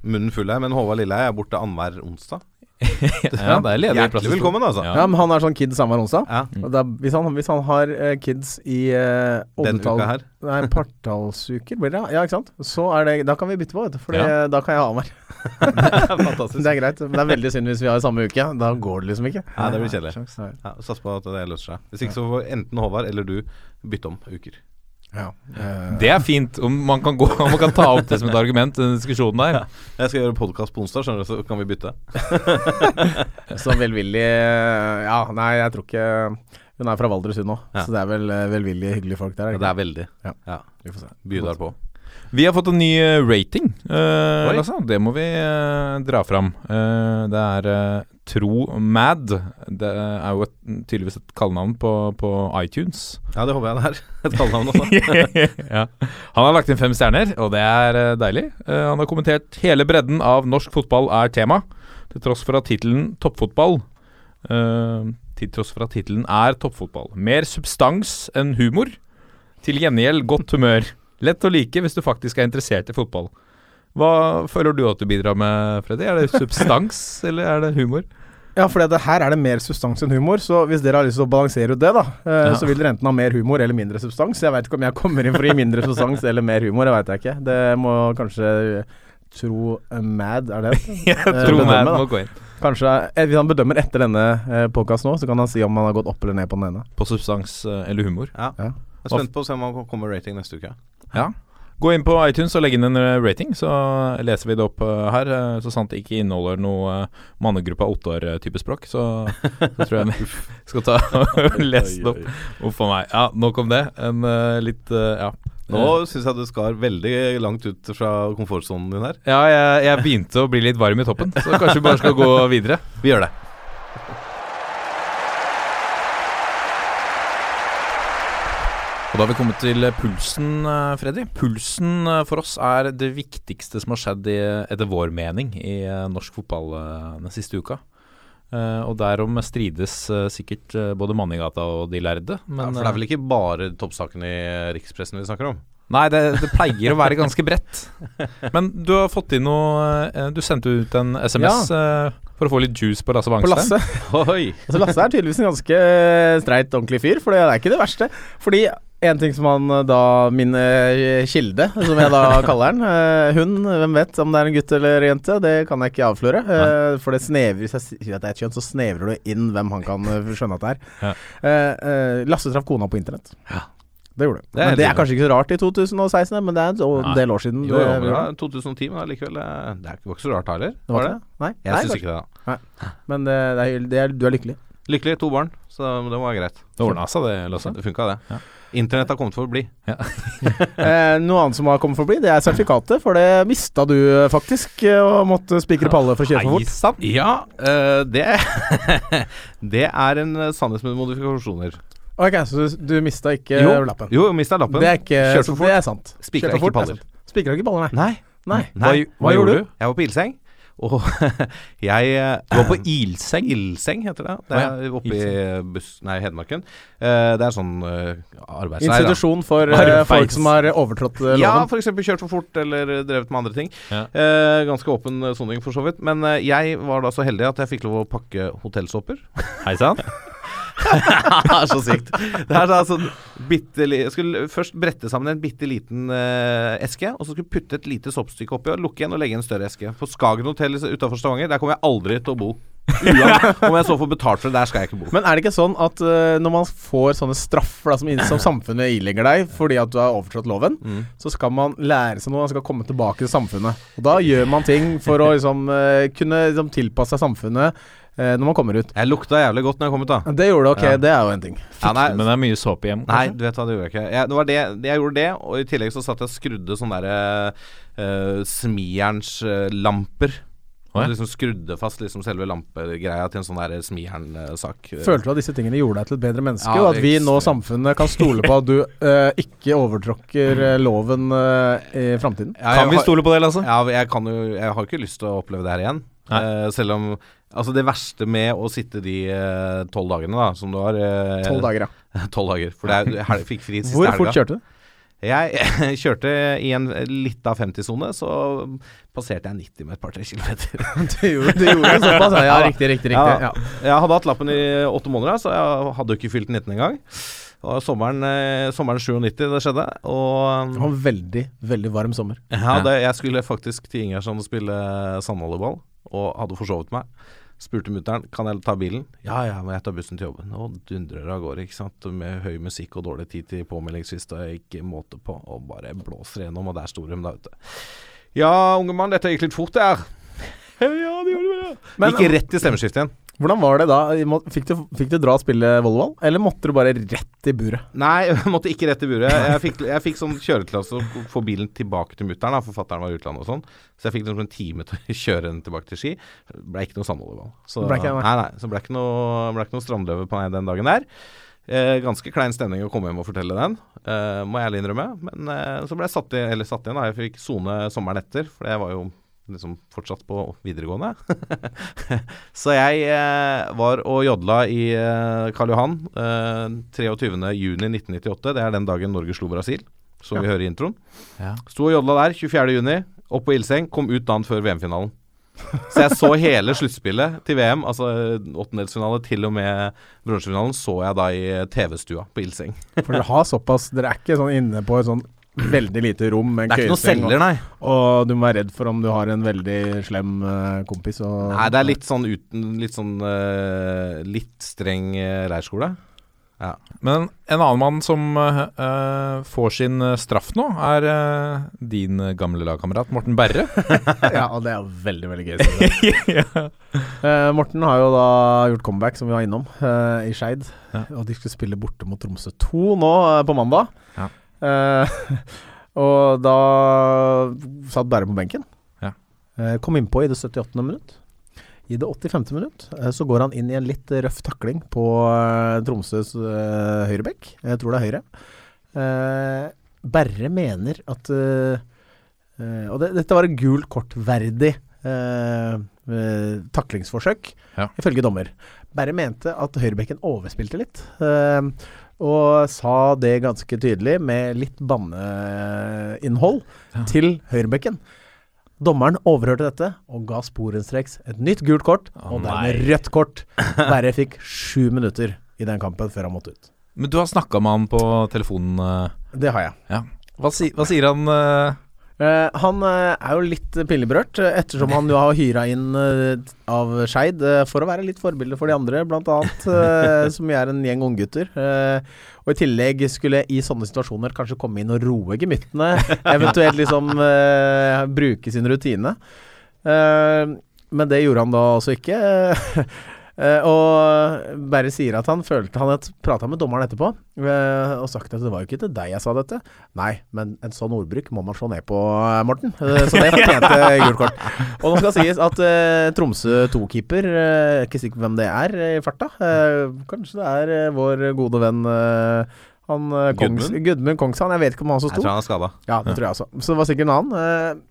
munnen full her, men Håvard Lilleheie er borte annenhver onsdag. *laughs* Ja, det er ledig plass. Velkommen, altså. Ja, men Han er sånn kids annenhver onsdag. Ja. Og da, hvis, han, hvis han har uh, kids i uh, Den uka her. Nei, *laughs* partallsuker, blir det? Ja, ikke sant? Så er det, da kan vi bytte på, vet du. For Ja. da kan jeg ha meg. Fantastisk. Det er greit. Men det er veldig synd hvis vi har i samme uke. Da går det liksom ikke. Ja, det blir kjedelig. Ja, Sats på at det løser seg. Hvis ikke så får enten Håvard eller du bytte om uker. Ja. Eh, Det er fint. Om man kan, gå, om *laughs* man kan ta opp det som et argument, den diskusjonen der. Jeg skal gjøre podkast på onsdag, skjønner du, så kan vi bytte. *laughs* så velvillig eh, Ja, nei, jeg tror ikke Hun er fra Valdresund nå, Ja. så det er vel velvillig velvillige, hyggelige folk der. er Ja, det det er veldig. Ja. Ja. Vi får se. Byr der på. Vi har fått en ny eh, rating, uh, Lasse. Det må vi uh, dra fram. Uh, det er Tro Mad. Det er jo et, tydeligvis et kallenavn på, på iTunes. Ja, det håper jeg det er. *laughs* Et kallenavn også. *laughs* ja. Han har lagt inn fem stjerner, og det er deilig. Han har kommentert hele bredden av norsk fotball er tema, til tross for at tittelen toppfotball Til tross for at tittelen er toppfotball. Mer substans enn humor. Til gjengjeld godt humør. Lett å like hvis du faktisk er interessert i fotball. Hva føler du at du bidrar med, Freddy? Er det substans, *laughs* eller er det humor? Ja, for det, her er det mer substans enn humor, så hvis dere har lyst til å balansere ut det, da, eh, Ja. så vil dere enten ha mer humor eller mindre substans. Jeg veit ikke om jeg kommer inn for å gi mindre substans eller mer humor, det veit jeg ikke. Det må kanskje Tro Mad, er det? *laughs* det? Tro bedømme, man da. må gå inn. Kanskje eh, Hvis han bedømmer etter denne eh, podkasten nå, så kan han si om han har gått opp eller ned på den ene. På substans eh, eller humor. Ja. Ja. Jeg er spent på å se om han kommer rating neste uke. Ja. Gå inn på iTunes og legg inn en eh, rating, så leser vi det opp eh, her. eh, Så sant det ikke inneholder noe mannegruppa Ottar-type språk, så, *laughs* så tror jeg vi *laughs* skal ta og *laughs* lese det opp. Uff a meg. Ja, nok om det. En litt Ja. Nå syns jeg du skar veldig langt ut fra komfortsonen din her. Ja, jeg, jeg begynte å bli litt varm i toppen, så kanskje vi bare skal gå videre. Vi gjør det. Og da har vi kommet til pulsen, eh, Freddy. Pulsen eh, for oss er det viktigste som har skjedd, i, etter vår mening, i eh, norsk fotball eh, den siste uka. Eh, og derom strides eh, sikkert eh, både Mannigata og de lærde. Ja, for det er vel ikke bare toppsaken i rikspressen vi snakker om? Nei, det, det pleier å være ganske bredt. *laughs* Men du har fått inn noe eh, Du sendte ut en SMS eh, for å få litt juice på Lasse På Lasse. *laughs* Oi! Altså Lasse er tydeligvis en ganske eh, streit, ordentlig fyr, for det er ikke det verste. Fordi en ting som han eh, da Min eh, kilde, som jeg da *laughs* kaller han. eh, Hun, hvem vet om det er en gutt eller jente? Det kan jeg ikke avsløre. Nei. For det snevrer Hvis jeg sier at det er et kjønn, så snevrer du inn hvem han kan skjønne at det er. Ja. Lasse traff kona på internett. Ja. Det gjorde Det det. Men det er kanskje ikke så rart i 2016, men det er en del år siden. Jo, jo, men ja, 2010, men allikevel Det var ikke så rart heller. det var det? Nei, Jeg Nei, syns ikke det. da Men det, det er, det er, du er lykkelig. Lykkelig, to barn, så det var greit. Det ordna seg, det, Lasse. Det funka, det. Ja. Internett har kommet for å bli. *laughs* Eh, noe annet som har kommet for å bli, det er sertifikatet. For det mista du eh, faktisk, eh, og måtte spikre palle for å kjøre for fort. Ja, eh, det *laughs* Det er en eh, sannhet med modifikasjoner. Ok, Så du, du mista ikke Jo, lappen? Jo, mista lappen. Det er ikke Kjørte for fort. Det er sant. Spikra ikke er paller. Spikra ikke paller, nei. Nei. nei. Hva, Hva, gjorde du? Jeg var på ildseng, og *laughs* jeg eh, Du var på Ilseng? Ilseng heter det. Det er oppe i buss... Nei, Hedmarken. Eh, det er sånn uh, arbeidsleir. Institusjon for eh, Arbeids- folk som har overtrådt loven? Ja, f.eks. kjørt for fort eller drevet med andre ting. Ja. Eh, ganske åpen eh, soning, for så vidt. Men eh, jeg var da så heldig at jeg fikk lov å pakke hotellsåper. Hei sann. *laughs* *laughs* det er så sykt. Det er sånn bitte Jeg skulle først brette sammen en bitte liten uh, eske, og så skulle putte et lite soppstykke oppi og lukke igjen og legge en større eske. På Skagen hotell utafor Stavanger, der kommer jeg aldri til å bo. Uansett om jeg så får betalt for det, der skal jeg ikke bo. Men er det ikke sånn at uh, når man får sånne straffer da, som, som samfunnet ilegger deg fordi at du har overtrådt loven, Mm. så skal man lære seg noe, man skal komme tilbake til samfunnet. Og da gjør man ting for å liksom, uh, kunne liksom, tilpasse seg samfunnet når man kommer ut. Jeg lukta jævlig godt når jeg kom ut, da. Det gjorde du, ok, Ja. det er jo en ting. Ja, nei, Men det er mye såpe igjen? Nei, du vet hva, det gjorde jeg ikke. Jeg, det var det, det jeg gjorde det, og i tillegg så satt jeg og skrudde sånne derre uh, smijernslamper. Oh, ja. Liksom skrudde fast liksom selve lampegreia til en sånn der smijernsak. Følte du at disse tingene gjorde deg til et bedre menneske, Ja, og at vi nå, samfunnet, kan stole på at du uh, ikke overtråkker eh, loven uh, i framtiden? Ja, Kan vi stole på det, Lasse? Ja, jeg kan jo Jeg har ikke lyst til å oppleve det her igjen. Eh, selv om Altså, det verste med å sitte de eh, tolv dagene, da, som du har eh, Tolv dager, ja. *laughs* Tolv dager. For det er, jeg fikk fri siste Hvor fort kjørte du? Jeg *laughs* kjørte i en lita 50-sone, så passerte jeg 90 med et par-tre kilometer. *laughs* Du gjorde, du gjorde såpass, ja. Riktig, riktig. riktig Ja. ja. Jeg hadde hatt lappen i åtte måneder, så jeg hadde jo ikke fylt 19 engang. Og sommeren, eh, sommeren 97 det skjedde, og Det var en veldig, veldig varm sommer. ja, det, jeg skulle faktisk til Ingersson og spille sandvolleyball, og hadde forsovet meg. Spurte mutter'n kan jeg ta bilen. Ja ja, men jeg tar bussen til jobben. Og dundrer av gårde, ikke sant. Med høy musikk og dårlig tid til påmeldingsfrist, og jeg ikke måte på. Og bare blåser gjennom, og der sto de da ute. Ja, unge mann, dette gikk litt fort, det her. *laughs* ja, det gjorde det. Men- Gikk rett i stemmeskiftet igjen. Hvordan var det da? Fikk du, fikk du dra og spille volleyball, eller måtte du bare rett i buret? Nei, *laughs* jeg måtte ikke rett i buret. Jeg *laughs* fikk, jeg fikk sånn kjøretillatelse å få bilen tilbake til mutter'n, for fatter'n var i utlandet og sånn. Så jeg fikk liksom en time til å *laughs* kjøre den tilbake til Ski. Det ble ikke noe sandvolleyball. Så, Ble ikke det, nei. nei, så ble ikke noe, ble ikke noe strandløve på meg den dagen der. Eh, ganske klein stemning å komme hjem og fortelle den, eh, må jeg ærlig innrømme. Men eh, så ble jeg satt, i, eller satt igjen, da. Jeg fikk sone sommeren etter, for jeg var jo liksom fortsatt på videregående. *laughs* så jeg eh, var og jodla i eh, Karl Johan eh, 23.6.1998. Det er den dagen Norge slo Brasil, som vi hører i introen. Ja. Sto og jodla der 24.6, opp på ildseng, kom ut dagen før VM-finalen. Så jeg så hele sluttspillet til VM, altså åttendelsfinale til og med bronsefinalen, så jeg da i TV-stua på ildseng. For dere har såpass Dere er ikke sånn inne på et sånn veldig lite rom med køyeseng. Det er ikke noe selger, nei. Og, og du må være redd for om du har en veldig slem uh, kompis. Og, Nei, det er litt sånn uten Litt sånn uh, Litt streng uh, leirskole. Men en annen mann som eh, eh, får sin straff nå, er uh, din gamle lagkamerat Morten Berre. *laughs* ja, og det er veldig, veldig gøy. *laughs* ja. uh, Morten har jo da gjort comeback, som vi var innom, eh, i Skeid. Ja. Og de skulle spille borte mot Tromsø 2 nå på mandag. Ja. Eh, *laughs* og da satt Bærum på benken. Ja. Eh, kom innpå i det 78. minutt. I det 85. minutt eh, så går han inn i en litt røff takling på Tromsøs høyrebekk. Jeg tror det er høyre. Berre mener at Og det, dette var et gult kort-verdig taklingsforsøk, Ja. ifølge dommer. Berre mente at høyrebekken overspilte litt. eh, og sa det ganske tydelig, med litt banneinnhold, Ja. til høyrebekken. Dommeren overhørte dette og ga sporenstreks et nytt gult kort, oh, og dermed rødt kort. *laughs* Berre fikk sju minutter i den kampen før han måtte ut. Men du har snakka med han på telefonen. eh, Det har jeg. ja. Hva, si, hva sier han? eh? Eh, han eh, er jo litt pinlig eh, ettersom han jo har hyra inn av Skeid for å være litt forbilde for de andre, blant annet. som vi er en gjeng unggutter. Og i tillegg skulle i sånne situasjoner kanskje komme inn og roe gemyttene. *laughs* Eventuelt liksom bruke sin rutine. Men det gjorde han da altså ikke. Eh, og bare sier at han følte Han hadde prata med dommeren etterpå eh, og sagt at det var jo ikke til deg jeg sa dette. Nei, men en sånn ordbruk må man slå ned på, eh, Morten. Så det fortjente gult kort. Og nå skal sies at Tromsø 2-keeper, eh, ikke sikker på hvem det er i farta. Kanskje det er vår gode venn han Kongs, Gudmund? Kongshavn. Jeg vet ikke om han som Jeg tror han er skada. Ja, det tror jeg også. Så det var sikkert en annen.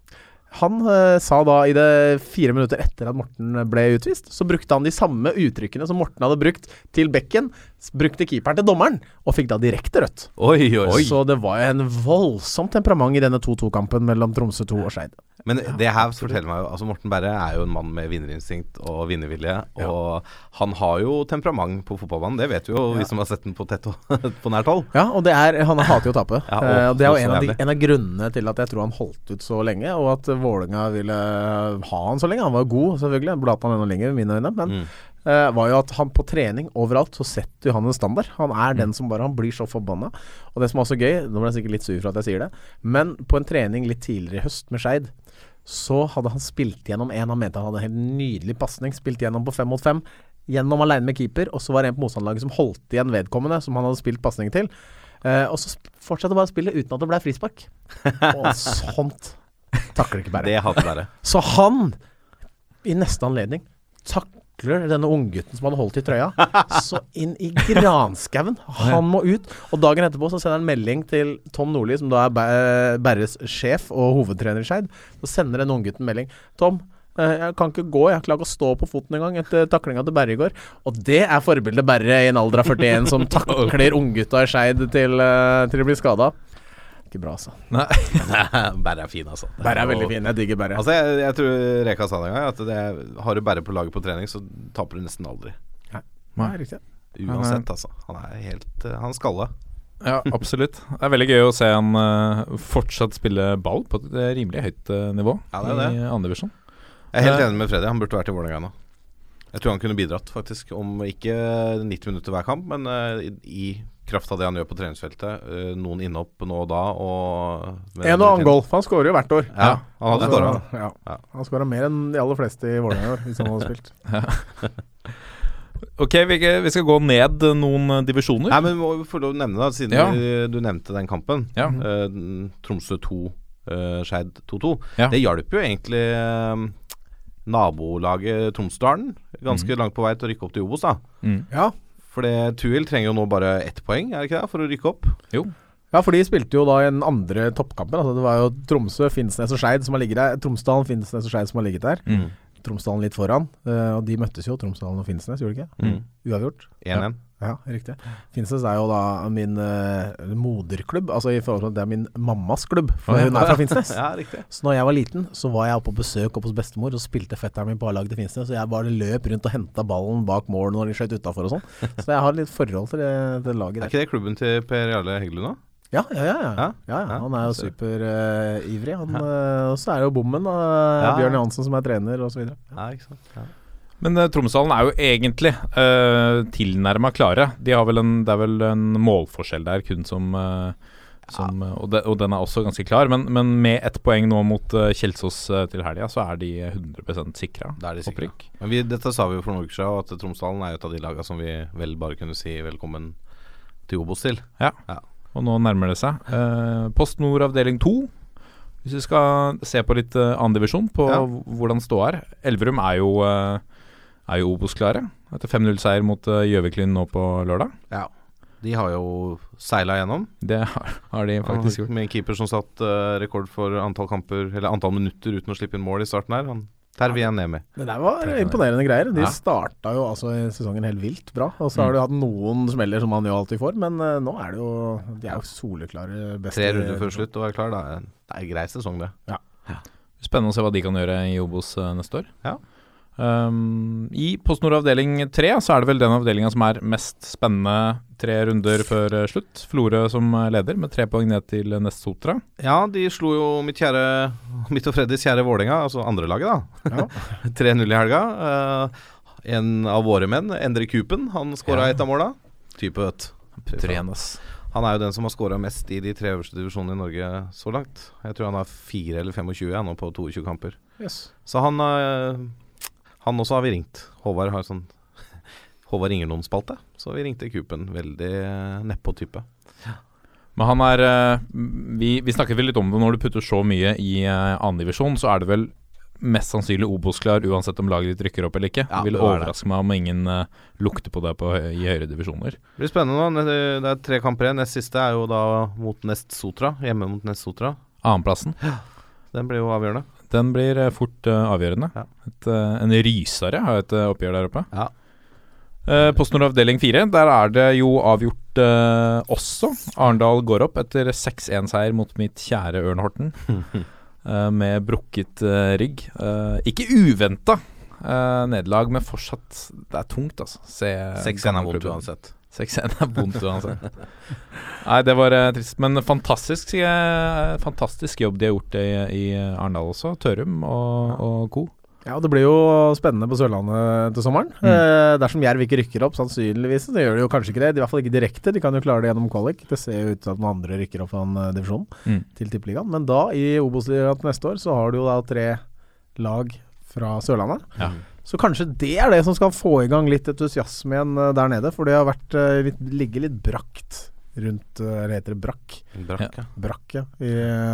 Han eh, sa da i det fire minutter etter at Morten ble utvist, så brukte han de samme uttrykkene som Morten hadde brukt til bekken, brukte keeperen til dommeren, og fikk da direkte rødt. Oi, oi, Så det var jo en voldsomt temperament i denne 2-2-kampen mellom Tromsø 2 og Skeid. Men det her forteller meg jo Altså Morten Berre er jo en mann med vinnerinstinkt og vinnervilje. Og han har jo temperament på fotballbanen. Det vet vi jo, vi som har sett den på tett og *laughs* på nært hold. Ja, og det er, han hater jo å tape. Ja, og uh, det er jo en av, de, en av grunnene til at jeg tror han holdt ut så lenge, og at Vålerenga ville ha han så lenge. Han var god, selvfølgelig. Han enda lenger, i mine øyne. Men Mm. eh, var jo at han på trening overalt så setter jo han en standard. Han er den som bare Han blir så forbanna. Og det som er også gøy, nå ble jeg sikkert litt sur for at jeg sier det, men på en trening litt tidligere i høst med Skeid, så hadde han spilt gjennom en han mente han hadde en helt nydelig pasning. Spilt gjennom på fem mot fem. Gjennom alene med keeper, og så var det en på motstanderlaget som holdt igjen vedkommende, som han hadde spilt pasning til. Eh, og så fortsatte bare spillet uten at det ble frispark. Og sånt takler ikke bare. *laughs* Det hater Berre. Så han, i neste anledning, takler denne unggutten som hadde holdt i trøya, så inn i granskauen. Han må ut. Og dagen etterpå så sender han melding til Tom Nordli, som da er Berres sjef og hovedtrener i Skeid. Så sender den unggutten melding. Tom, eh, jeg kan ikke gå, jeg klarer ikke å stå på foten engang etter taklinga til Berre i går. Og det er forbildet Berre i en alder av 41 som takler *laughs* unggutta i Skeid til, eh, til å bli skada. Ikke bra, altså. *laughs* Nei. *laughs* Berre er fin, altså. Bære er veldig fin. Jeg digger Bære. Altså, jeg, jeg tror Reka sa det en gang, at det, har du bære på laget på trening, så taper du nesten aldri. Nei, riktig. Uansett, altså. Han er helt uh, Han skalla. Ja, *laughs* absolutt. Det er veldig gøy å se han uh, fortsatt spille ball på et eh, rimelig høyt uh, nivå Ja, det er det. i andredivisjon. Jeg er helt Eh. enig med Freddy. Han burde vært i Vålerenga nå. Jeg tror han kunne bidratt, faktisk. Om ikke 90 minutter hver kamp, men eh, i, i kraft av det han gjør på treningsfeltet. eh, noen innhopp nå og da, og En og annen golf. han skårer jo hvert år. Ja, han hadde skåra. Ja. Ja. Han skåra mer enn de aller fleste i Vålerenga i år, hvis han hadde spilt. *laughs* Ok, vi, skal gå ned noen eh, divisjoner. Nei, men må vi få lov å nevne, det, siden Ja. du nevnte den kampen. Ja. Eh, Tromsø 2, uh, Skeid 2-2. Ja. Det hjalp jo egentlig nabolaget Tromsdalen ganske langt på vei til å rykke opp til Obos, da. Mm. Ja. For det Tuil trenger jo nå bare ett poeng, er det ikke det, for å rykke opp? Jo. ja, for de spilte jo da i den andre toppkampen. Altså det var jo Tromsø, Finnsnes og Skeid som har ligget der. Tromsdalen, Finnsnes og Skeid som har ligget der. Mm. Tromsdalen litt foran. eh, og de møttes jo, Tromsdalen og Finnsnes, gjorde de ikke? Mm. Uavgjort. 1-1. Ja, riktig. Finnsnes er jo da min uh, moderklubb, altså i forhold til at det er min mammas klubb, for ja. hun er fra Finnsnes. *laughs* Ja, riktig. Så når jeg var liten, så var jeg oppe på besøk oppe hos bestemor, og spilte fetteren min på A-laget til Finnsnes, og jeg bare løp rundt og henta ballen bak mål når de skjøt utafor og sånn. Så jeg har litt forhold til det, det laget Er ikke det klubben til Per Jarle Heggelund, da? Ja, ja, ja. ja. Ja, ja, ja. ja. Han er jo superivrig. han eh, og så er det jo bommen, da. Ja. Bjørn Johansen som er trener, osv. Ja, ikke sant. Ja. Men uh, Tromsdalen er jo egentlig uh, tilnærma klare. De har vel en, det er vel en målforskjell der kun som, uh, som eh, og, de, og den er også ganske klar. Men, men med ett poeng nå mot uh, Kjelsås eh, til helga, så er de 100% sikra. det er de. Opprykk. Men vi, dette sa vi jo for noen uker siden, at Tromsdalen er et av de lagene som vi vel bare kunne si velkommen til Obos til. Ja, Og nå nærmer det seg. Uh, Post Nord avdeling 2. Hvis vi skal se på litt uh, divisjon på Ja. hvordan ståa er. Elverum er jo, uh, er jo Obos-klare. Etter 5-0-seier mot uh, Gjøviklyn nå på lørdag. Ja. De har jo seila gjennom. Det har, har de faktisk gjort. Med en keeper som satt eh, rekord for antall kamper Eller antall minutter uten å slippe inn mål i starten her. Han ned med. Det der var imponerende greier. De Ja. starta jo altså i sesongen helt vilt bra. Og så har de hatt noen smeller som man jo alltid får, men eh, nå er det jo De er jo soleklare beste Tre runder før slutt og er klar. Da. Det er en grei sesong, det. Spennende å se hva de kan gjøre i Obos eh, neste år. Ja. Um, I Post Nord avdeling tre så er det vel den avdelinga som er mest spennende tre runder før eh, slutt. Florø som eh, leder, med tre poeng ned til nest Sotra. Ja, de slo jo mitt kjære Mitt og Freddys kjære Vålerenga, altså andrelaget, da. 3-0 *laughs* i helga. Uh, en av våre menn, Endre Kupen, han skåra Ja. ett av måla. Type, vet. Han er jo den som har skåra mest i de tre øverste divisjonene i Norge så langt. Jeg tror han har 4 eller 25 ja, nå på 22 kamper. Yes. Så han eh, Han også har vi ringt. Håvard har sånn *laughs* Håvard ringer noen-spalte. Så vi ringte Kupen. Veldig uh, nedpå type. Men han er eh, Vi, vi snakket vel litt om det når du putter så mye i uh, annendivisjon, så er det vel mest sannsynlig Obos-klar uansett om laget ditt rykker opp eller ikke. Ja, det vil er det. overraske meg om ingen uh, lukter på det på, i høyere divisjoner. Det blir spennende nå. Det er tre kamper igjen. Nest siste er jo da mot Nest Sotra. Hjemme mot Nest Sotra. Annenplassen, Den blir jo avgjørende. Den blir eh, fort uh, avgjørende. Ja. Et, uh, en rysere har et uh, oppgjør der oppe. Ja. Uh, PostNord avdeling 4, der er det jo avgjort også. Arendal går opp etter 6-1-seier mot mitt kjære Ørn Horten. *laughs* med brukket rygg. Ikke uventa nederlag, men fortsatt Det er tungt, altså. Se 6-1 er vondt uansett. 6-1 er vondt uansett. Nei, det var eh, trist. Men fantastisk, eh, fantastisk jobb de har gjort i, i Arendal også. Tørum og, og co. Ja, og det blir jo spennende på Sørlandet til sommeren. Mm. Eh, dersom Jerv ikke rykker opp, sannsynligvis, så gjør de jo kanskje ikke det. I hvert fall ikke direkte. De kan jo klare det gjennom kvalik. Det ser jo ut til at noen andre rykker opp fra en eh, divisjon Mm. til Tippeligaen. Men da, i Obos-ligaen neste år, så har du jo da tre lag fra Sørlandet. Ja. Så kanskje det er det som skal få i gang litt entusiasme igjen eh, der nede. For det har vært eh, litt, ligget litt brakt rundt eh, Eller heter det brakk? Brakk, ja. Brakk, ja. I,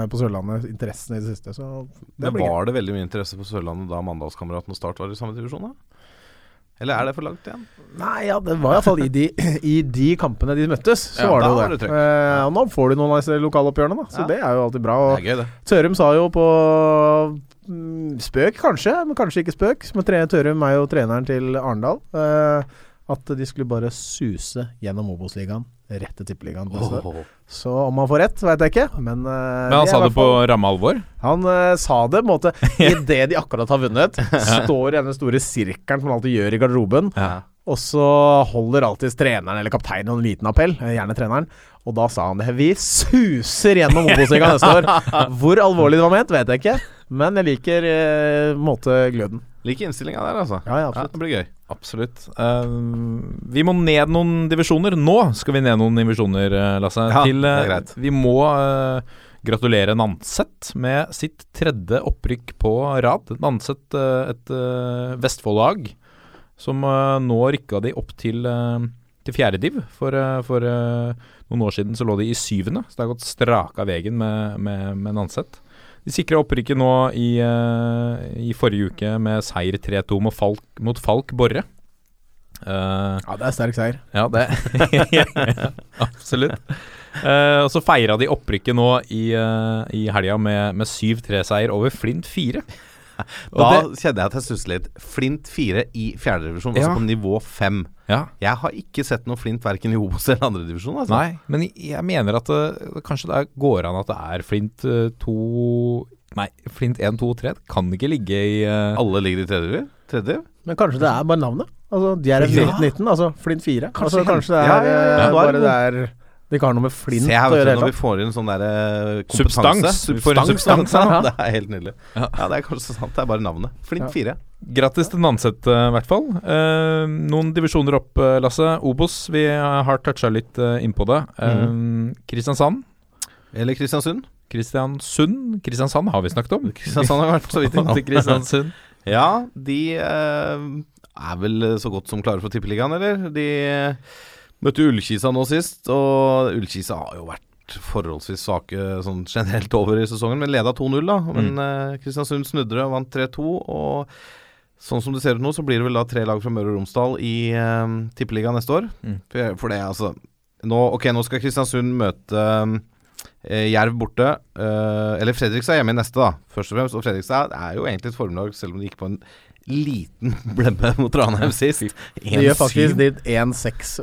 på Sørlandet. Interessen i det siste. Så det Men gøy. var det veldig mye interesse på Sørlandet da Mandalskameratene og Start var i samme divisjon? da? Eller er det for langt igjen? Nei, ja, det var iallfall i, de, i de kampene de møttes, så Ja, var det jo det. det. Eh, og nå får du noen av disse lokaloppgjørene, da, så Ja. det er jo alltid bra. Det er gøy, det. Tørum sa jo på spøk, kanskje, men kanskje ikke spøk. Men tre, Tørum er jo treneren til Arendal. Eh, at de skulle bare suse gjennom Obos-ligaen rett til Tippeligaen Oh. Så om han får rett, veit jeg ikke. Men, uh, Men han sa det på ramme alvor. Han uh, sa det på en måte *laughs* idet de akkurat har vunnet. Står i denne store sirkelen som man alltid gjør i garderoben. Og så holder alltid treneren eller kapteinen en liten appell, gjerne treneren. Og da sa han det. Vi suser gjennom Obos-ligaen neste år. *laughs* Hvor alvorlig det var ment, vet jeg ikke. Men jeg liker eh, på en måte gløden. Liker innstillinga der, altså. Ja, ja, absolutt. det blir gøy. Absolutt. Uh, vi må ned noen divisjoner. Nå skal vi ned noen divisjoner, eh, Lasse. Ja, Til, det er eh, greit. Vi må uh, gratulere Nanset med sitt tredje opprykk på rad. Nanset, uh, et uh, Vestfold-lag som nå rykka de opp til, uh, til fjerde div. For, for noen år siden så lå de i syvende, så det har gått straka veien med, med, med Nanset. De sikra opprykket nå i, eh, i forrige uke med seier 3-2 mot mot Falk Borre. Uh, Ja, det er sterk seier. ja, det *laughs* Absolutt. Uh, og så feira de opprykket nå i, uh, i helga med, med 7-3-seier over Flint 4. Da det- kjenner jeg at jeg stusser litt. Flint 4 i fjerdedivisjon, Ja. altså på nivå 5. Ja, Jeg har ikke sett noe Flint verken i Obos eller andredivisjon. Altså. Nei, men jeg mener at det, kanskje det går an at det er Flint eh, 2 Nei, Flint 1, 2, og 3. Det kan ikke ligge i uh... Alle ligger i tredje? Tredje? Men kanskje det er bare navnet? Altså, de er i Ja. 19, altså Flint 4. Kanskje altså, kanskje det er ja, ja, ja, eh, bare det det er Det ikke har noe med flint Se her, å gjøre du, helt når vi får inn sånn derre Substans. Substans, substans, *laughs* ja. Det er helt nydelig. Ja. Ja, det er kanskje sant. Det er bare navnet. Flint Ja. 4. Grattis til Nanset, eh, i hvert fall. Eh, noen divisjoner opp, eh, Lasse. Obos, vi eh, har toucha litt eh, innpå det. Eh, Kristiansand. Eller Kristiansund. Kristiansund. Kristiansand har vi snakket om. Kristiansand har vært så vidt innom. *laughs* Til Kristiansund. Ja, de eh, er vel så godt som klare for Tippeligaen, eller? De eh, møtte Ullkisa nå sist, og Ullkisa har jo vært forholdsvis svake sånn generelt over i sesongen, men leda 2-0, da. Men eh, Kristiansund snudde det vant 3-2, og sånn som det ser ut nå, så blir det vel da tre lag fra Møre og Romsdal i eh, Tippeligaen neste år. Mm. For, for det, altså nå, Ok, nå skal Kristiansund møte eh, Jerv borte. eh, eller Fredrikstad hjemme i neste, da. Først og fremst. Og Fredrikstad er jo egentlig et formlag, selv om de gikk på en liten *laughs* blemme mot Ranheim sist. De gjør faktisk de 1-6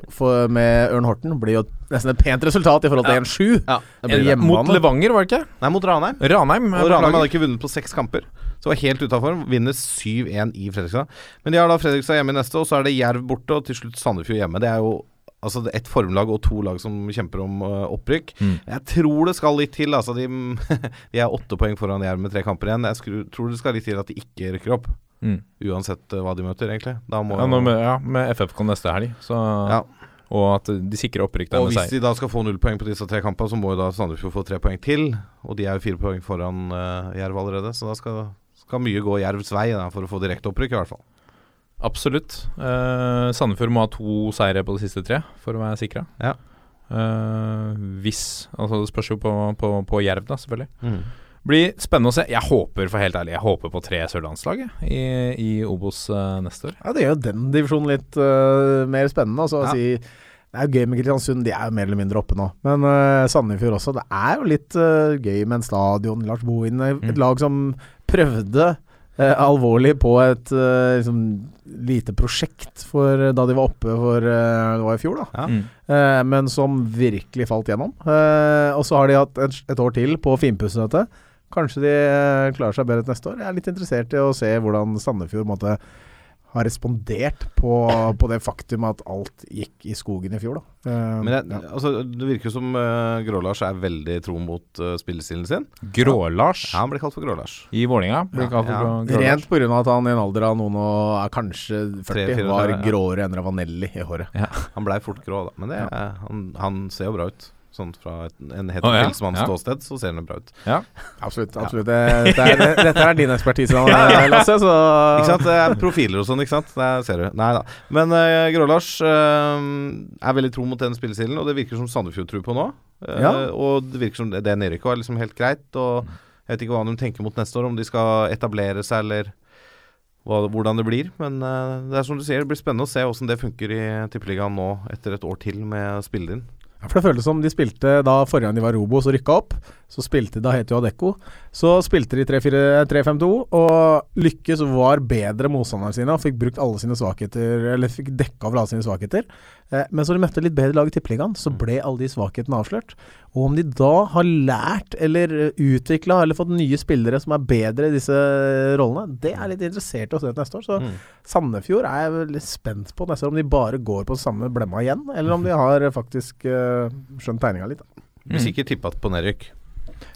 med Ørn Horten. Blir jo nesten et pent resultat i forhold til 1-7. Ja, hjemmebane. Mot Levanger, var det ikke? Nei, mot Ranheim. Ranheim. Og Ranheim hadde ikke vunnet på seks kamper. Så var helt utafor. Vinner 7-1 i Fredrikstad. Men de har da Fredrikstad hjemme i neste, og så er det Jerv borte, og til slutt Sandefjord hjemme. Det er jo altså ett formlag og to lag som kjemper om uh, opprykk. Mm. Jeg tror det skal litt til. Altså de, *laughs* de er åtte poeng foran Jerv med tre kamper igjen. Jeg skru, tror det skal litt til at de ikke rykker opp. Mm. Uansett øh, hva de møter, egentlig. Da må Ja, nå med, ja, med FFK neste helg. Så, Ja. Og at de sikrer opprykk der Og hvis de da skal få null poeng på disse tre kampene, så må jo da Sandefjord få tre poeng til. Og de er jo fire poeng foran uh, Jerv allerede, så da skal, skal mye gå Jervs vei da, for å få direkte opprykk, i hvert fall. Absolutt. Uh, Sandefjord må ha to seire på de siste tre for å være sikra. Ja. Uh, hvis Altså det spørs jo på, på, på Jerv, da, selvfølgelig. Mm. Blir spennende å se. Jeg håper for helt ærlig Jeg håper på tre sørlandslag i, i Obos uh, neste år. Ja, det gjør jo den divisjonen litt uh, mer spennende. Altså, å Ja. si, det er jo gøy med Kristiansund, de er jo mer eller mindre oppe nå. Men uh, Sandefjord også. Det er jo litt uh, gøy med en stadion. Lars Bohin, et Mm. lag som prøvde alvorlig på et liksom, lite prosjekt for da de var oppe for Det var i fjor, da. Ja. Mm. Eh, men som virkelig falt gjennom. Eh, og så har de hatt et, et år til på å finpusse dette. Kanskje de eh, klarer seg bedre til neste år. Jeg er litt interessert i å se hvordan Sandefjord måtte, har respondert på, på det faktum at alt gikk i skogen i fjor. Da. Eh, Men jeg, ja. altså, det virker jo som uh, Grå-Lars er veldig tro mot uh, spillestilen sin. Grå-Lars Ja, han blir kalt for Grå-Lars. i Vålinga blir Ja, kalt for ja. Grå- Grå-Lars. Rent pga. at han i en alder av noen og er kanskje 40 Tre-fire, var ja. gråere enn Ravanelli i håret. Han blei fort grå, da. Men det, han, han ser jo bra ut. Sånn fra et, en ja. heterofilsmanns Ja. ståsted, så ser den bra ut. Absolutt. absolutt det, det er, Dette er din ekspertise, *laughs* Lasse. Så Ikke sant? Det er profiler og sånn, ikke sant? Det ser du. Nei da. Men uh, Grå-Lars uh, er veldig tro mot den spillestilen, og det virker som Sandefjord tror på nå. Uh, Ja. Og det virker som det det nedrykket var liksom helt greit. Og jeg vet ikke hva de tenker mot neste år, om de skal etablere seg eller hva, hvordan det blir. Men eh, det er som du sier, det blir spennende å se åssen det funker i Tippeligaen nå etter et år til med spillet inn. For det føltes som de spilte da forrige gang de var Robo, så rykka opp. Så spilte da het jo Adecco. Så spilte de 3-4-3-5-2 og lykkes var bedre motstanderne sine og fikk brukt alle sine svakheter Eller fikk dekka over alle sine svakheter. Eh, men så de møtte litt bedre lag i Tippeligaen, så ble alle de svakhetene avslørt. Og om de da har lært eller utvikla eller fått nye spillere som er bedre i disse rollene, det er litt interessert i å se neste år. Så Mm. Sandefjord er jeg litt spent på neste år om de bare går på samme blemma igjen, eller om de har faktisk eh, skjønt tegninga litt. da. ikke tippa på nedrykk.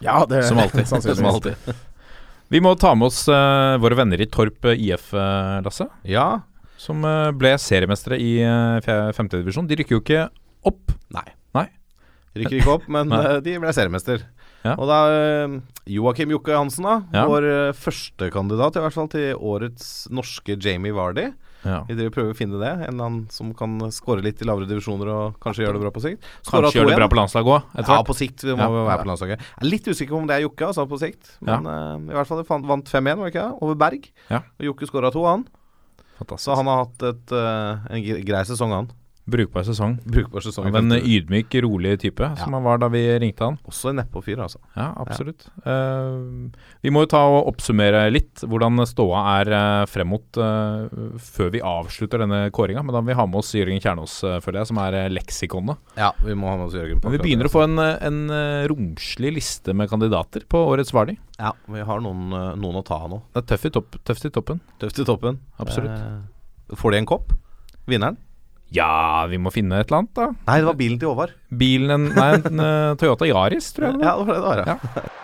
Ja, det Som alltid. *laughs* Som alltid. Vi må ta med oss uh, våre venner i Torp eh, IF, eh, Lasse. Ja. Som uh, ble seriemestere i uh, femtedivisjon. De rykker jo ikke opp. Nei Rykker ikke opp, men *laughs* Nei. eh, de ble seriemester. Ja. Og da uh, Joakim Jokke Hansen, da. Ja. Vår uh, førstekandidat i hvert fall til årets norske Jamie Vardy. Ja. Vi driver prøver å finne det. En eller annen som kan skåre litt i lavere divisjoner og kanskje gjøre det bra på sikt. Skåre Kanskje gjøre det bra på landslaget òg, etter Ja, på sikt. Vi må Ja. være på landslaget. Jeg er litt usikker på om det er Jokke, altså, på sikt. Men eh, i hvert fall fant- vant 5-1, var det ikke det? Over Berg. Ja. Og Jokke skåra to, han. Fantastisk. Så han har hatt et, uh, en grei sesong, han. Brukbar sesong. Brukbar sesong. Av en ydmyk, rolig type, som han var da vi ringte han. Også en nedpåfyr, altså. Ja, absolutt. Eh, vi må jo ta og oppsummere litt hvordan ståa er uh, frem mot uh, før vi avslutter denne kåringa. Men da må vi ha med oss Jørgen Kjernås, uh, føler jeg, som er uh, leksikonet. Ja, vi må ha med oss Jørgen. på Men vi begynner å få en, eh, en eh, romslig liste med kandidater på årets Vardi. Ja, vi har noen, noen å ta av nå. Det er tøft i, topp, tøft i toppen. Tøft i toppen. Absolutt. Får de en kopp? Vinneren? Ja, vi må finne et eller annet, da. Nei, det var bilen til Håvard. Bilen en, Nei, en *laughs* eh, Toyota Yaris, tror jeg det var. Ja, det var det det var, ja. Ja.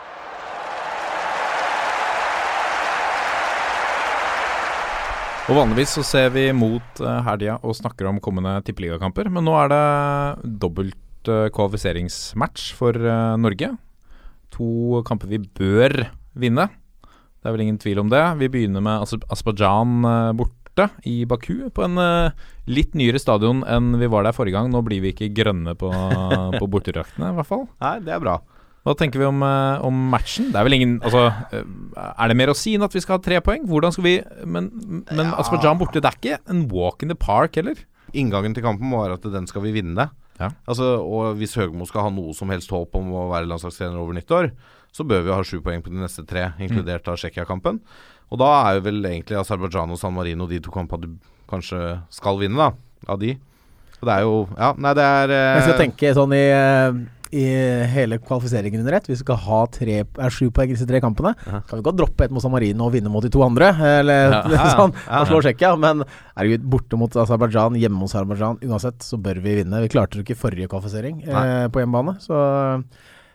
Og Vanligvis så ser vi mot uh, helga og snakker om kommende tippeligakamper, men nå er det dobbelt eh, kvalifiseringsmatch for eh, Norge. To kamper vi bør vinne. Det er vel ingen tvil om det. Vi begynner med Aser- Aserbajdsjan eh, borte i Baku, på en eh, litt nyere stadion enn vi var der forrige gang. Nå blir vi ikke grønne på, *laughs* på bortedraktene, i hvert fall. Nei, det er bra. Hva tenker vi om, eh, om matchen? Det er vel ingen Altså, eh, er det mer å si enn at vi skal ha tre poeng? Hvordan skal vi Men, men Aserbajdsjan borte, det er ikke en walk in the park heller. Inngangen til kampen må være at den skal vi vinne. Ja. Altså, og hvis Høgmo skal ha noe som helst håp om å være landslagstrener over nyttår, så bør vi ha sju poeng på de neste tre, inkludert av Tsjekkia-kampen. Og da er jo vel egentlig Aserbajdsjan og San Marino de to kampene du kanskje skal vinne, da. Av de. Og det er jo Ja, nei, det er eh, Jeg skal tenke sånn i, eh, i hele kvalifiseringen under ett. Vi skal ha tre, er sju poeng i disse tre kampene. Kan vi godt droppe et mot San Marino og vinne mot de to andre, *laughs* eller Ja. Ja, *laughs* ja. sånn, Ja, og slå Tsjekkia. Men herregud, borte mot Aserbajdsjan, hjemme mot Aserbajdsjan. Uansett så bør vi vinne. Vi klarte det ikke i forrige kvalifisering eh, på hjemmebane. Så,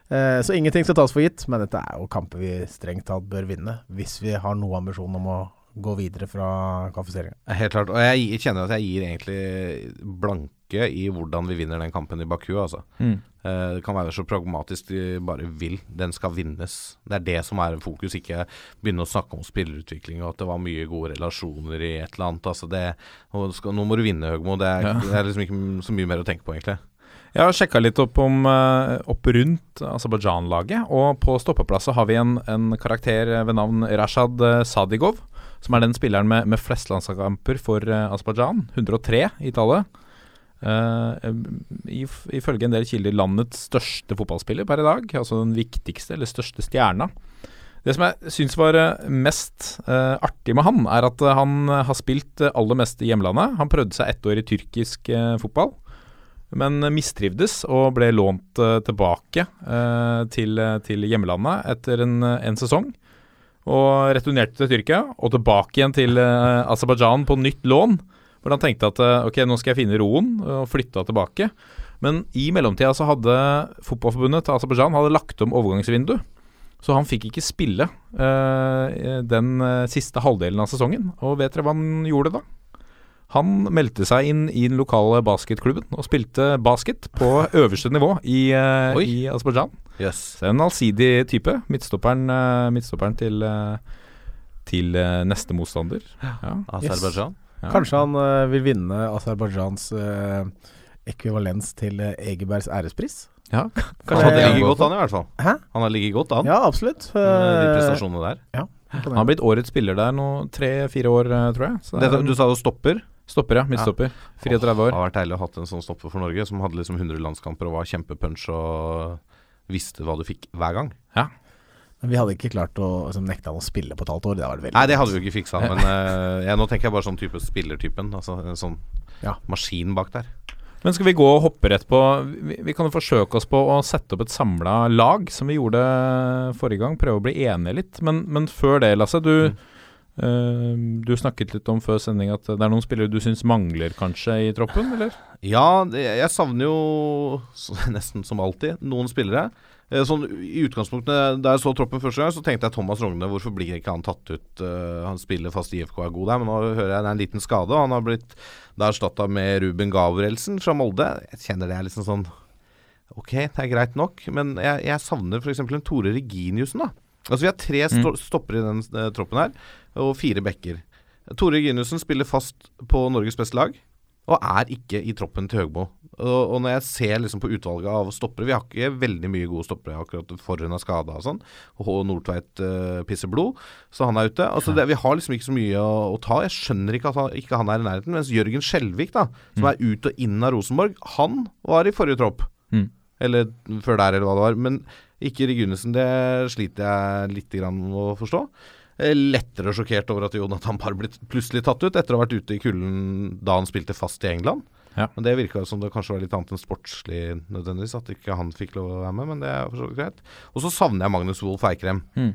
eh, så ingenting skal tas for gitt. Men dette er jo kamper vi strengt tatt bør vinne, hvis vi har noe ambisjon om å gå videre fra kvalifiseringa. Helt klart. Og jeg kjenner at jeg gir egentlig blanke i hvordan vi vinner den kampen i Baku, altså. Mm. Eh, det kan være så pragmatisk de bare vil. Den skal vinnes. Det er det som er fokus, ikke begynne å snakke om spillerutvikling og at det var mye gode relasjoner i et eller annet. Altså det, nå, skal, nå må du vinne, Høgmo. Det er, Ja. det er liksom ikke så mye mer å tenke på, egentlig. Jeg har sjekka litt opp, om, eh, opp rundt Aserbajdsjan-laget, og på stoppeplass har vi en, en karakter ved navn Rashad eh, Sadigov, som er den spilleren med, med flest landskamper for uh, Aserbajdsjan. 103 i tallet. Uh, if- ifølge en del kilder landets største fotballspiller per i dag. Altså den viktigste eller største stjerna. Det som jeg syns var eh, mest uh, artig med han, er at eh, han har spilt eh, aller mest i hjemlandet. Han prøvde seg ett år i tyrkisk uh, fotball, men mistrivdes og ble lånt eh, tilbake eh, til, til hjemlandet etter en, en sesong. Og returnerte til Tyrkia, og tilbake igjen til eh, Aserbajdsjan på nytt lån. Hvor han tenkte at ok, nå skal jeg finne roen, og flytta tilbake. Men i mellomtida så hadde fotballforbundet til Aserbajdsjan lagt om overgangsvindu. Så han fikk ikke spille uh, den siste halvdelen av sesongen. Og vet dere hva han gjorde da? Han meldte seg inn i den lokale basketklubben og spilte basket på *laughs* øverste nivå i, uh, i Aserbajdsjan. Yes. En allsidig type. Midtstopperen, uh, midtstopperen til, uh, til neste motstander. Ja. Aserbajdsjan. Ja. Kanskje han vil vinne Aserbajdsjans uh, ekvivalens til uh, Egebergs ærespris? Ja, *laughs* Han hadde ligget godt an, i hvert fall. Hæ? Han har ligget godt an Ja, absolutt. de prestasjonene der. Han har blitt årets spiller der nå tre-fire år, tror jeg. Så det er en du sa du stopper. Stopper, ja. Midtstopper. 34 Det år. har vært deilig å ha hatt en sånn stopper for Norge, som hadde liksom 100 landskamper og var kjempepunch og visste hva du fikk hver gang. Ja. Men vi hadde ikke klart å altså, nekte han å spille på et halvt år. Det hadde det veldig Nei, det hadde vi jo ikke fiksa, men uh, ja, nå tenker jeg bare sånn type spillertypen. Altså en sånn Ja. maskin bak der. Men skal vi gå og hoppe rett på Vi, vi kan jo forsøke oss på å sette opp et samla lag, som vi gjorde forrige gang. Prøve å bli enige litt. Men, men før det, Lasse. Du, eh, du snakket litt om før sending at det er noen spillere du syns mangler kanskje i troppen, eller? Ja, jeg savner jo *laughs* nesten som alltid noen spillere. Eh, Sånn I utgangspunktet Da jeg så troppen første gang, så tenkte jeg Thomas Rogne. Hvorfor blir ikke han tatt ut? Eh, han spiller fast IFK er god der, men nå hører jeg det er en liten skade. og Han har blitt erstatta med Ruben Gabrielsen fra Molde. Jeg kjenner det er liksom sånn Ok, det er greit nok, men jeg, jeg savner f.eks. en Tore Reginiussen. da Altså Vi har tre sto stopper i den uh, troppen her, og fire backer. Tore Ginussen spiller fast på Norges beste lag, og er ikke i troppen til Høgmo. Og, og når jeg ser liksom på utvalget av stoppere Vi har ikke veldig mye gode stoppere akkurat for hun er skada og sånn. Og. Nordtveit uh, pisser blod, så han er ute. Altså det, Vi har liksom ikke så mye å, å ta. Jeg skjønner ikke at han, ikke han er i nærheten. Mens Jørgen Skjelvik, da, som er ut og inn av Rosenborg, han var i forrige tropp. Mm. Eller før der, eller hva det var. Men ikke Regunesen. Det sliter jeg litt grann med å forstå. Eh, Lettere sjokkert over at Jonathan Parr ble plutselig tatt ut etter å ha vært ute i kulden da han spilte fast i England. Ja. Men Det virka som det kanskje var litt annet enn sportslig nødvendigvis, at ikke han fikk lov å være med, men det er for så vidt greit. Og så savner jeg Magnus Wolff Eikrem. Mm.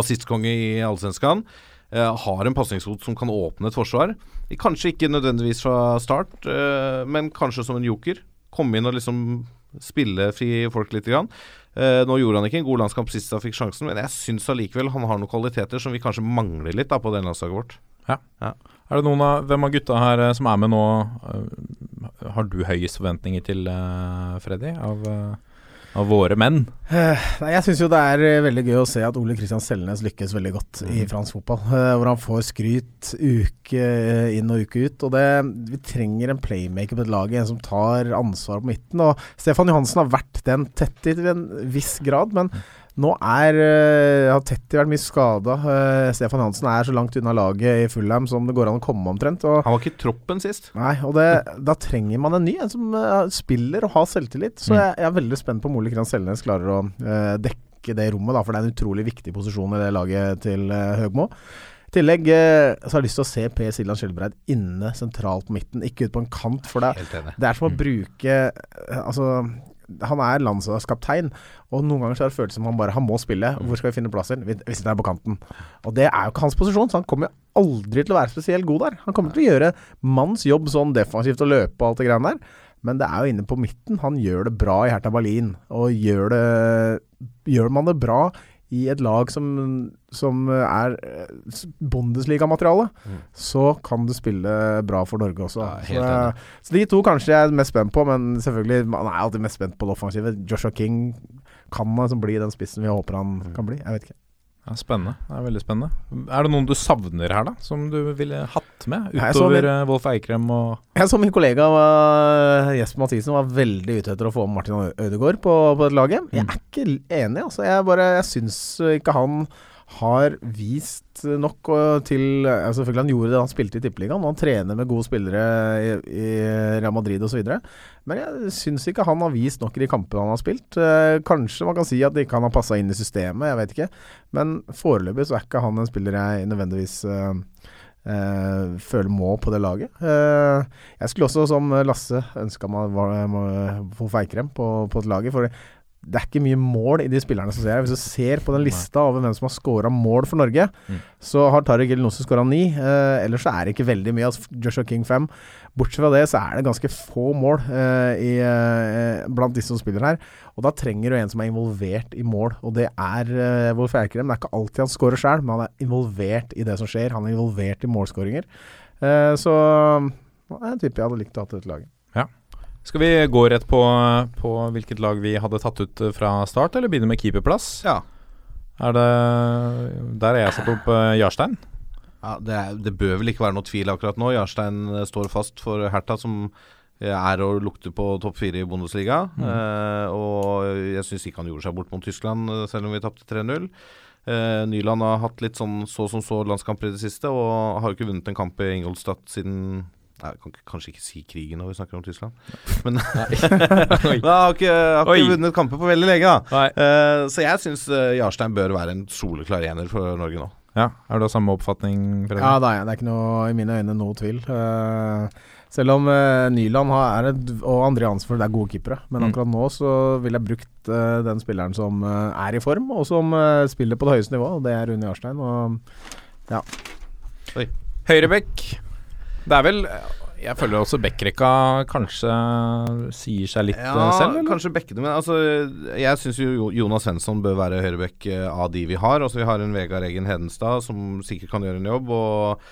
Assistkonge i Allsvenskan. Uh, har en pasningsfot som kan åpne et forsvar. Kanskje ikke nødvendigvis fra start, uh, men kanskje som en joker. Komme inn og liksom spille fri folk litt. Grann. Eh, nå gjorde han ikke en god landskamp sist han fikk sjansen, men jeg syns allikevel han har noen kvaliteter som vi kanskje mangler litt da, på det landslaget vårt. Ja. Er det noen av, Hvem av gutta her eh, som er med nå, eh, har du høyest forventninger til, eh, Freddy? Av, eh, av våre menn? Eh, Nei, jeg syns jo det er eh, veldig gøy å se at Ole Kristian Selnes lykkes veldig godt i fransk fotball. eh, hvor han får skryt uke inn og uke ut. Og det, vi trenger en playmaker på et lag, en som tar ansvar på midten. Og Stefan Johansen har vært den tett i en viss grad, men nå er uh, har Tetti vært mye skada. Stefan Hansen er så langt unna laget i Fulham som det går an å komme omtrent. Og Han var ikke i troppen sist. Nei, og det, da trenger man en ny, en som uh, spiller og har selvtillit. Så Mm. jeg, jeg er veldig spent på om Ole Kristian Selnes klarer å eh, dekke det rommet, da, for det er en utrolig viktig posisjon i det laget til uh, Høgmo. I tillegg eh, så har jeg lyst til å se Per Siljan Skjelbreid inne sentralt på midten, ikke ut på en kant. For det, det er som å bruke eh, Altså, han er landslagskaptein, og noen ganger så har det føltes som han bare Han må spille. Hvor skal vi finne plass til? Vi, vi sitter her på kanten. Og det er jo ikke hans posisjon, så han kommer jo aldri til å være spesielt god der. Han kommer til å gjøre manns jobb sånn defensivt og løpe og alt det greiene der. Men det er jo inne på midten. Han gjør det bra i Hertha Berlin. Og gjør det Gjør man det bra i et lag som, som er eh, Bundesliga-materiale, så kan du spille bra for Norge også. Ja, så, så de to kanskje jeg er mest spent på, men selvfølgelig Man er alltid mest spent på det offensive. Joshua King kan liksom bli den spissen vi håper han kan bli. Jeg vet ikke. Ja, spennende. Det er veldig spennende. Er det noen du savner her, da? Som du ville hatt med? Utover min- eh, Wolf Eikrem og Jeg så min kollega var, Jesper Mathisen var veldig ute etter å få Martin Ødegaard på, på laget. Jeg er ikke enig, altså. Jeg bare Jeg syns ikke han har vist nok til ja, Selvfølgelig han gjorde det han spilte i Tippeligaen, og han trener med gode spillere i, i Real Madrid osv. Men jeg syns ikke han har vist nok i de kampene han har spilt. Eh, kanskje man kan si at ikke han har passa inn i systemet, jeg vet ikke. Men foreløpig så er ikke han en spiller jeg nødvendigvis eh, uh, føler må på det laget. Uh, jeg skulle også, som Lasse, ønska meg var- var- feikrem Eikrem på, på et laget. For det er ikke mye mål i de spillerne som ser her. Hvis du ser på den lista over hvem som har scora mål for Norge, Mm. så har Tariq El Nossi scora ni. Eh, ellers så er det ikke veldig mye. Altså Joshua King fem. Bortsett fra det så er det ganske få mål eh, i, eh, blant disse som spiller her. Og da trenger du en som er involvert i mål, og det er eh, Wolf Eikrem. Det er ikke alltid han scorer sjøl, men han er involvert i det som skjer. Han er involvert i målskåringer. Eh, så jeg tipper jeg hadde likt å ha dette laget. Skal vi gå rett på, på hvilket lag vi hadde tatt ut eh, fra start, eller begynne med keeperplass? Ja. Er det Der har jeg satt opp uh, Jarstein. Ja, det, er, det bør vel ikke være noe tvil akkurat nå. Jarstein eh, står fast for Hertha, som er og lukter på topp fire i Bundesliga. Eh, og jeg syns ikke han gjorde seg bort mot Tyskland, selv om vi tapte 3-0. Uh, Nyland har hatt litt sånn så som så landskamper i det siste, og har ikke vunnet en kamp i Ingolstadt siden Jeg kan kanskje ikke si krigen når vi snakker om Tyskland, *laughs* *laughs* men jeg har ikke, har ikke vunnet kamper på veldig lenge, da. Nei. Eh, så jeg syns Jarstein bør være en soleklar ener for Norge nå. Ja, Er du av samme oppfatning, Fredrik? Ja, det er, det er ikke noe, i mine øyne noe tvil. Uh, selv om uh, Nyland har, er et, og André Hansford er gode keepere. Men Mm. akkurat nå så ville jeg brukt uh, den spilleren som uh, er i form, og som eh, spiller på det høyeste nivå, og det er Rune Jarstein. Og Høyrebekk. Det er vel Jeg føler også backrekka kanskje sier seg litt ja, selv, eller? kanskje bekkene, men altså Jeg syns jo Jo- Jonas Svensson bør være høyrebekk eh, av de vi har. Altså Vi har en Vegard Eggen Hedenstad som sikkert kan gjøre en jobb. Og,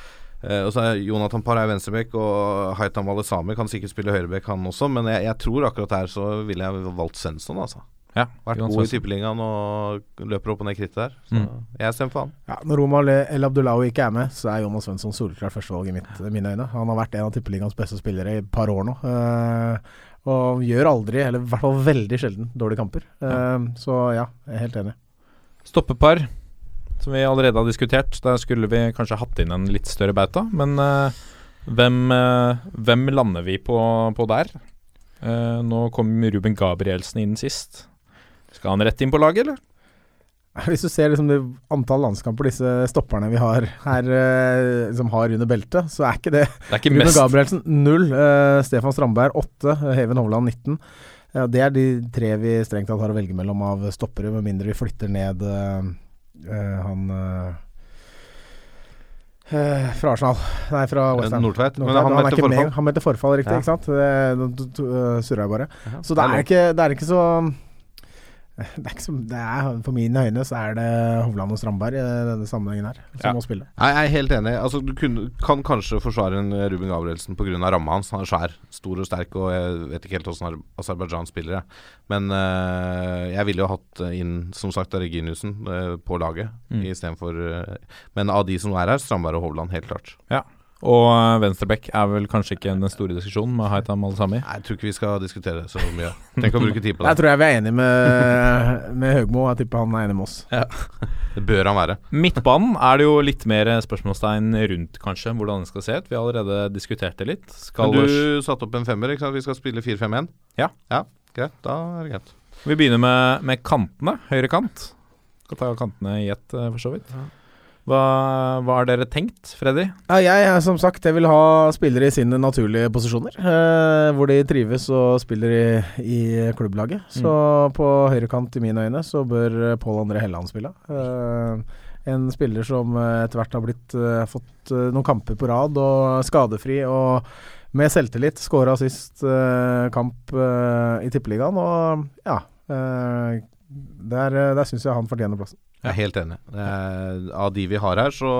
eh, og så er Jonathan Parr er venstrebekk, og Haitam Walesami kan sikkert spille høyrebekk, han også. Men jeg, jeg tror akkurat der så ville jeg valgt Svensson, altså. Ja, Vært god i tippeligaen og løper opp og ned krittet der. Så Mm. jeg stemmer for han. ja, når Roma El Abdullahi ikke er med, så er Jonas Svensson soleklart førstevalg i mitt, mine øyne. Han har vært en av tippeligaens beste spillere i et par år nå. Uh, og gjør aldri, eller i hvert fall veldig sjelden, dårlige kamper. Eh, så ja, jeg er helt enig. Stoppepar, som vi allerede har diskutert. Der skulle vi kanskje hatt inn en litt større bauta, men uh, hvem, eh, hvem lander vi på, på der? Eh, nå kom Ruben Gabrielsen inn sist. Skal han rett inn på laget, eller? *laughs* Hvis du ser liksom det antall landskamper disse stopperne vi har her eh, som har under beltet, så er ikke det Det er ikke Rune mest Gabrielsen null. uh, Stefan Strandberg åtte. eh, Heven Hovland 19. Uh, det er de tre vi strengt tatt har å velge mellom av stoppere, med mindre vi flytter ned uh, eh, han eh, Eh, fra Arsenal. Nei, fra Western. Nordtveit. Men han, han Han, er meldte forfall. Han meldte forfall, riktig. Ja. ikke sant? Det, det, det surra jeg bare. Ja, Så det er, ikke, det er ikke så *laughs* det er ikke som det er, For mine øyne så er det Hovland og Strandberg i denne sammenhengen her som Ja. må spille. Jeg er helt enig. Altså, du kunne, kan kanskje forsvare en Ruben Gabrielsen pga. ramma hans. Han er svær, stor og sterk, og jeg vet ikke helt åssen Aserbajdsjan spiller. jeg. Men øh, jeg ville jo hatt inn, som sagt, Reginiussen øh, på laget Mm. istedenfor øh, Men av de som er her, Strandberg og Hovland, helt klart. Og uh, venstreback er vel kanskje ikke den store diskusjonen med Haitam Alsami? Jeg tror ikke vi skal diskutere det så mye. Tenk å bruke tid på det. Jeg tror jeg vi er enig med, *laughs* med Høgmo. Jeg tipper han er enig med oss. Ja. Det bør han være. Midtbanen er det jo litt mer spørsmålstegn rundt, kanskje, hvordan den skal se ut. Vi har allerede diskutert det litt. Skal Men du satte opp en femmer, ikke sant? Vi skal spille 4-5-1? Ja. ja. Greit, da er det greit. Vi begynner med, med kantene. Høyre kant. Skal ta kantene i ett, eh, for så vidt. Hva, hva har dere tenkt, Freddy? Ja, jeg som sagt Jeg vil ha spillere i sine naturlige posisjoner. Eh, hvor de trives og spiller i, i klubblaget. Så på høyrekant, i mine øyne, så bør Pål André Helland spille. Eh, en spiller som etter hvert har blitt eh, fått eh, noen kamper på rad og skadefri og med selvtillit. Skåra sist eh, kamp i Tippeligaen, og ja eh, Der, der syns jeg han fortjener plassen. Jeg er helt enig. Er, av de vi har her, så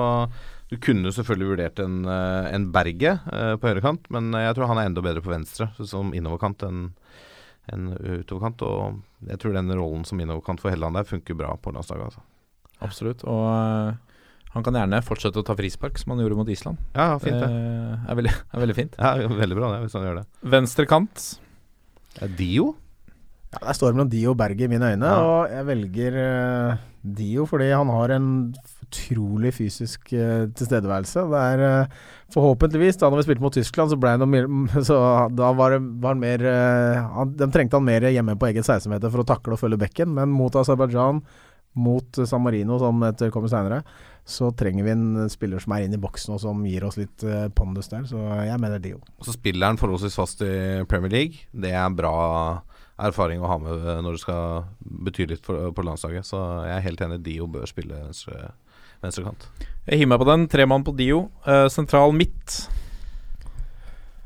Du kunne selvfølgelig vurdert en, eh, en Berge eh, på høyrekant, men jeg tror han er enda bedre på venstre som innoverkant enn en utoverkant. Og jeg tror den rollen som innoverkant for Helland der funker bra på landslaget. Altså. Absolutt. Og uh, han kan gjerne fortsette å ta frispark, som han gjorde mot Island. Ja, fint det. Eh, er, veldig, *laughs* er veldig fint. Ja, Veldig bra det, hvis han gjør det. Venstre kant. Dio? Ja, det står mellom Dio og Berge i mine øyne, Ja. og jeg velger uh, Dio fordi han har en utrolig fysisk uh, tilstedeværelse. Det er uh, forhåpentligvis, da når vi spilte mot Tyskland, så noe *laughs* Så da var, det, var han mer han, De trengte han mer hjemme på eget 16-meter for å takle og følge bekken, men mot Aserbajdsjan, mot San Marino, som etter kommer seinere, så trenger vi en spiller som er inne i boksen og som gir oss litt pondus der, så jeg mener Dio. Så spiller han forholdsvis fast i Premier League. Det er bra erfaring å ha med eh, når det skal bety litt for, på landslaget. Så jeg er helt enig. Dio bør spille venstre, venstrekant. Jeg hiver meg på den. Tre mann på Dio. Uh, sentral midt.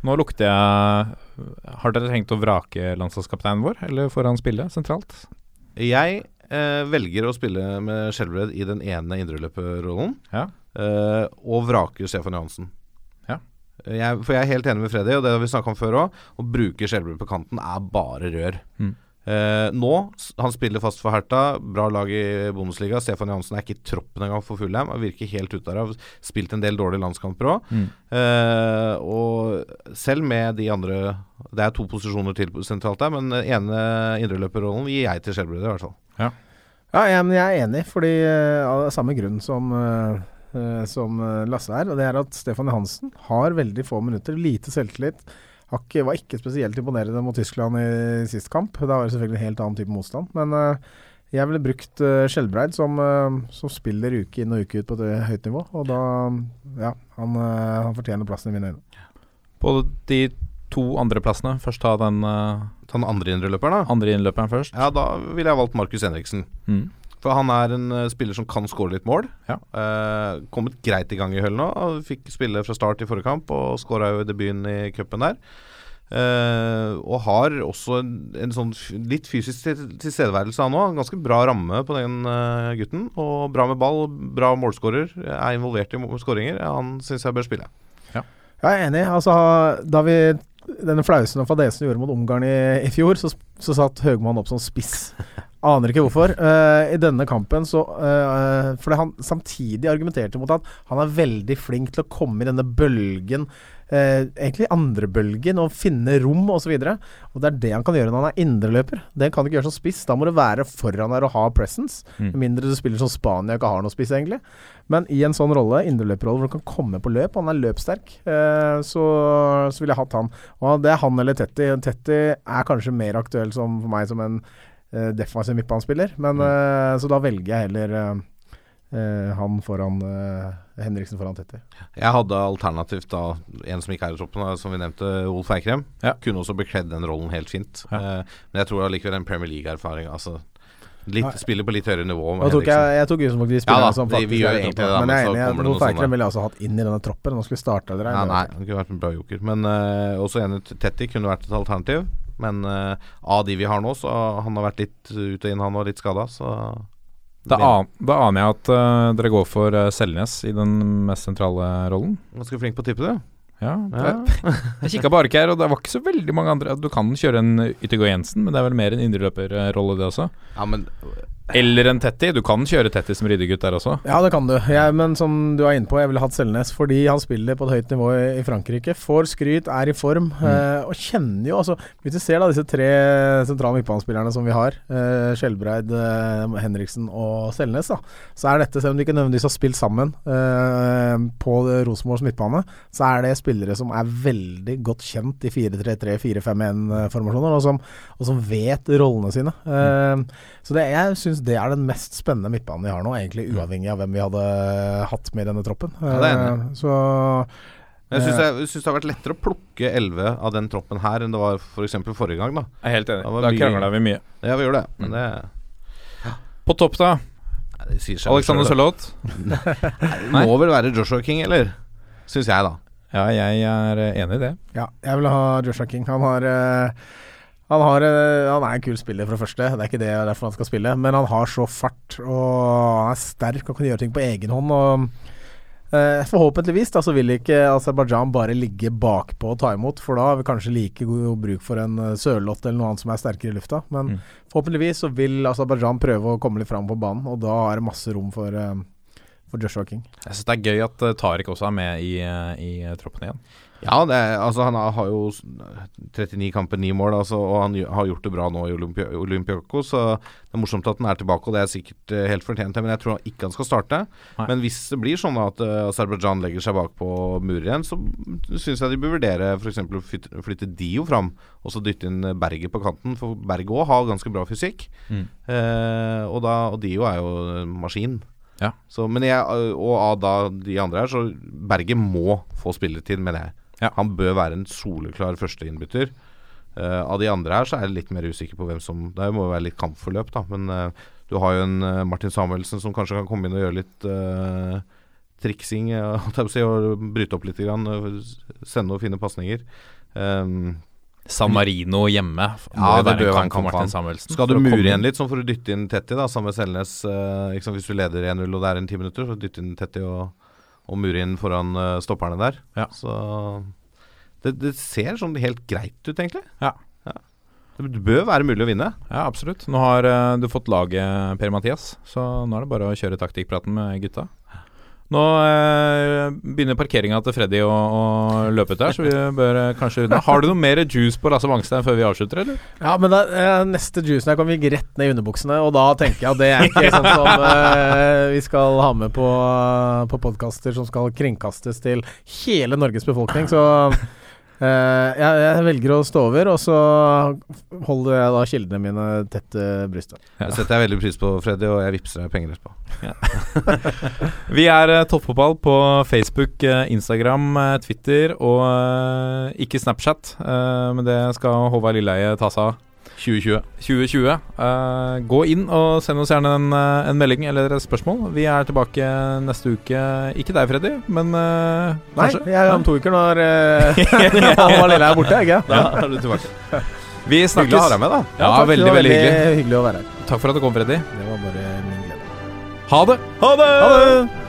Nå lukter jeg Har dere tenkt å vrake landslagskapteinen vår, eller får han spille sentralt? Jeg eh, velger å spille med Skjelbred i den ene indreløperrollen, Ja. eh, og vraker Stefan Johansen. Ja. Jeg, for jeg er helt enig med Freddy, og det har vi snakka om før òg. Å bruke Skjelbred på kanten er bare rør. Mm. Eh, nå, han spiller fast for Herta, bra lag i Bundesliga. Stefan Johansen er ikke i troppen engang for Fulham. Han virker helt ute derav. Spilt en del dårlige landskamper òg. Mm. Eh, og selv med de andre Det er to posisjoner til sentralt der, men ene indreløperrollen gir jeg til Skjelbred, i hvert fall. Ja, jeg, men jeg er enig, fordi eh, av samme grunn som, eh, som eh, Lasse er. Og det er at Stefan Johansen har veldig få minutter, lite selvtillit. Har ikke, var ikke spesielt imponerende mot Tyskland i sist kamp. Da var det selvfølgelig en helt annen type motstand. Men eh, jeg ville brukt uh, Skjelbreid, som, eh, som spiller uke inn og uke ut på et høyt nivå. Og da Ja, han, eh, han fortjener plassen i mine øyne. På de to andreplassene. Først ta den uh, Ta den andre indreløperen, da. andre innløperen først. Ja, da ville jeg valgt Markus Henriksen. Mm. For han er en eh, spiller som kan skåre litt mål. Ja. Uh, kommet greit i gang i høll nå. Fikk spille fra start i forrige kamp og skåra jo i debuten i cupen der. Uh, og har også en, en sånn litt fysisk tilstedeværelse han òg. Ganske bra ramme på den uh, gutten. Og bra med ball, bra målskårer. Er involvert i skåringer. Han syns jeg bør spille. Jeg er enig. Altså, da vi denne flausen og fadesen du gjorde mot Ungarn i, i fjor, så, så satt Høgmann opp som spiss. Aner ikke hvorfor. Uh, I denne kampen så uh, Fordi han samtidig argumenterte mot at han er veldig flink til å komme i denne bølgen, eh, egentlig andre bølgen, og finne rom osv. Og, så og det er det han kan gjøre når han er indreløper. Det kan du ikke gjøre som spiss. Da må du være foran der og ha presence. Mm. Med mindre du spiller som Spania og ikke har noe spiss, egentlig. Men i en sånn rolle, indreløperrolle, hvor du kan komme på løp, han er løpssterk, eh, så, så ville jeg hatt han. Og det er han eller Tetti. Tetti er kanskje mer aktuell som, for meg som en eh, defensiv midtbanespiller, men eh, så da velger jeg heller eh, han foran eh, Henriksen foran Tetti. Jeg hadde alternativt da en som ikke er i troppen, som vi nevnte, Olf Eikrem. Ja. Kunne også bekledd den rollen helt fint. Ja. Eh, men jeg tror allikevel en Premier League-erfaring altså, Litt, spiller på litt høyere nivå. med Nå tok jeg, jeg tok utgangspunkt i de Ja spillerne da, som vi- vi gjør er i egentlig troppen. det, Men men jeg er enig, noe sånn ville jeg også hatt inn i denne troppen. Nå skulle vi starte eller Ja, nei, han kunne vært en bra joker. Men uh, også enig Tetti kunne vært et alternativ. Men uh, av de vi har nå, så han har vært litt ut og inn, han var litt skada, så Da, an, da aner jeg at uh, dere går for uh, Selnes i den mest sentrale rollen. Ganske flink på å tippe, du. Ja, Ja. *laughs* Jeg, jeg kikka på arket her, og det var ikke så veldig mange andre. Du kan kjøre en Yttergård Jensen, men det er vel mer en indreløperrolle, det også. ja, men Eller en Tetti. Du kan kjøre Tetti som ryddegutt der også. Ja, det kan du. Jeg, men som du er inne på, jeg ville hatt Selnes fordi han spiller på et høyt nivå i, Frankrike. Får skryt, er i form. Eh, og kjenner jo altså Hvis du ser da disse tre sentrale midtbanespillerne som vi har, eh, Skjelbreid, eh, Henriksen og Selnes, da, så er dette, selv om de ikke nødvendigvis har spilt sammen eh, på Rosenborgs midtbane, så er det spillere som er veldig godt kjent i 4-3-3, 4-5-1-formasjoner, og, som- og som vet rollene sine. Eh, så det, jeg syns det er den mest spennende midtbanen vi har nå, egentlig uavhengig av hvem vi hadde hatt med i denne troppen. Ja, er Eh, så jeg syns det har vært lettere å plukke elleve av den troppen her enn det var f.eks. For forrige gang. Da Jeg er helt enig. Da, Da krangla vi mye. Ja, vi gjør det. Men det, På topp, da. Alexander Sørloth. *laughs* Det må vel være Joshua King, eller? Syns jeg, da. Ja, jeg er eh, enig i det. ja, jeg vil ha Joshua King. Han har eh, han, har, eh, han er en kul spiller, for det første. Det er ikke det derfor han skal spille. Men han har så fart, og han er sterk og kan gjøre ting på egen hånd. Og eh, Forhåpentligvis da, så vil ikke Aserbajdsjan bare ligge bakpå og ta imot, for da har vi kanskje like god bruk for en Sørloth eller noe annet som er sterkere i lufta. Men Mm. forhåpentligvis så vil Aserbajdsjan prøve å komme litt fram på banen, og da er det masse rom for, eh, for Joshua King. Jeg syns det er gøy at eh, Tariq også er med i, eh, i eh, troppen igjen. Ja, det er, altså han har jo 39 kamper, 9 mål, altså, og han har gjort det bra nå i Olympi Olympiakos. Så det er morsomt at han er tilbake, og det er sikkert helt fortjent. Men jeg tror han ikke han skal starte. Nei. Men hvis det blir sånn at uh, Aserbajdsjan legger seg bak på murer igjen, så syns jeg de bør vurdere f.eks. å flytte, flytte Dio fram, og så dytte inn Berget på kanten. For Berget òg har ganske bra fysikk. Mm. Uh, og, da, og Dio er jo en maskin. Ja. Så, men jeg, og av da de andre her, så Berget må få spilletid, mener jeg. Ja. Han bør være en soleklar førsteinnbytter. Uh, av de andre her så er jeg litt mer usikker på hvem som Det må jo være litt kampforløp, da. Men uh, du har jo en uh, Martin Samuelsen som kanskje kan komme inn og gjøre litt eh, triksing, eh, *laughs* og bryte opp litt. Grann, og sende noen fine pasninger. Um, San Marino hjemme Ja, det bør være en kamp Martin. Samuelsen. skal du mure igjen litt, sånn for å dytte inn Tetty, da, sammen med Selnes. Uh, liksom, Hvis du leder 1-0 og det er en ti minutter, så dytte inn Tetty og, og mure inn foran uh, stopperne der. Ja. Så det, det ser sånn helt greit ut, egentlig. Ja. Det bør være mulig å vinne. Ja, absolutt. Nå har uh, du fått laget, Per-Mathias, så nå er det bare å kjøre taktikkpraten med gutta. Nå eh, begynner parkeringa til Freddy å, å løpe ut her, så vi bør eh, kanskje runde. Har du noe mer juice på Lasse Wangstein før vi avslutter, eller? Ja, men da, eh, neste juicen her kommer vi rett ned i underbuksene, og da tenker jeg at det er ikke sånn som *laughs* eh, vi skal ha med på, på podkaster som skal kringkastes til hele Norges befolkning. Så jeg, jeg velger å stå over, og så holder jeg da kildene mine tett til brystet. Det setter jeg veldig pris på, Freddy, og jeg vippser deg penger etterpå. *laughs* Vi er eh, Toppfotball på Facebook, eh, Instagram, eh, Twitter og eh, ikke Snapchat. eh, men det skal Håvard Lilleheie ta seg av. 2020. 2020. Uh, gå inn og send oss gjerne en, eh, en melding eller et spørsmål. Vi er tilbake neste uke. Ikke deg, Freddy, men uh, Nei, kanskje? jeg er om to uker når uh, *laughs* *laughs* Halvard Lille er borte, ikke Da er du tilbake. Vi Hyggelig å snakkes. ha deg med, da. Ja, takk, det veldig, var veldig hyggelig. hyggelig å være her. Takk for at du kom, Freddy. Det var bare min glede. Ha det! Ha det!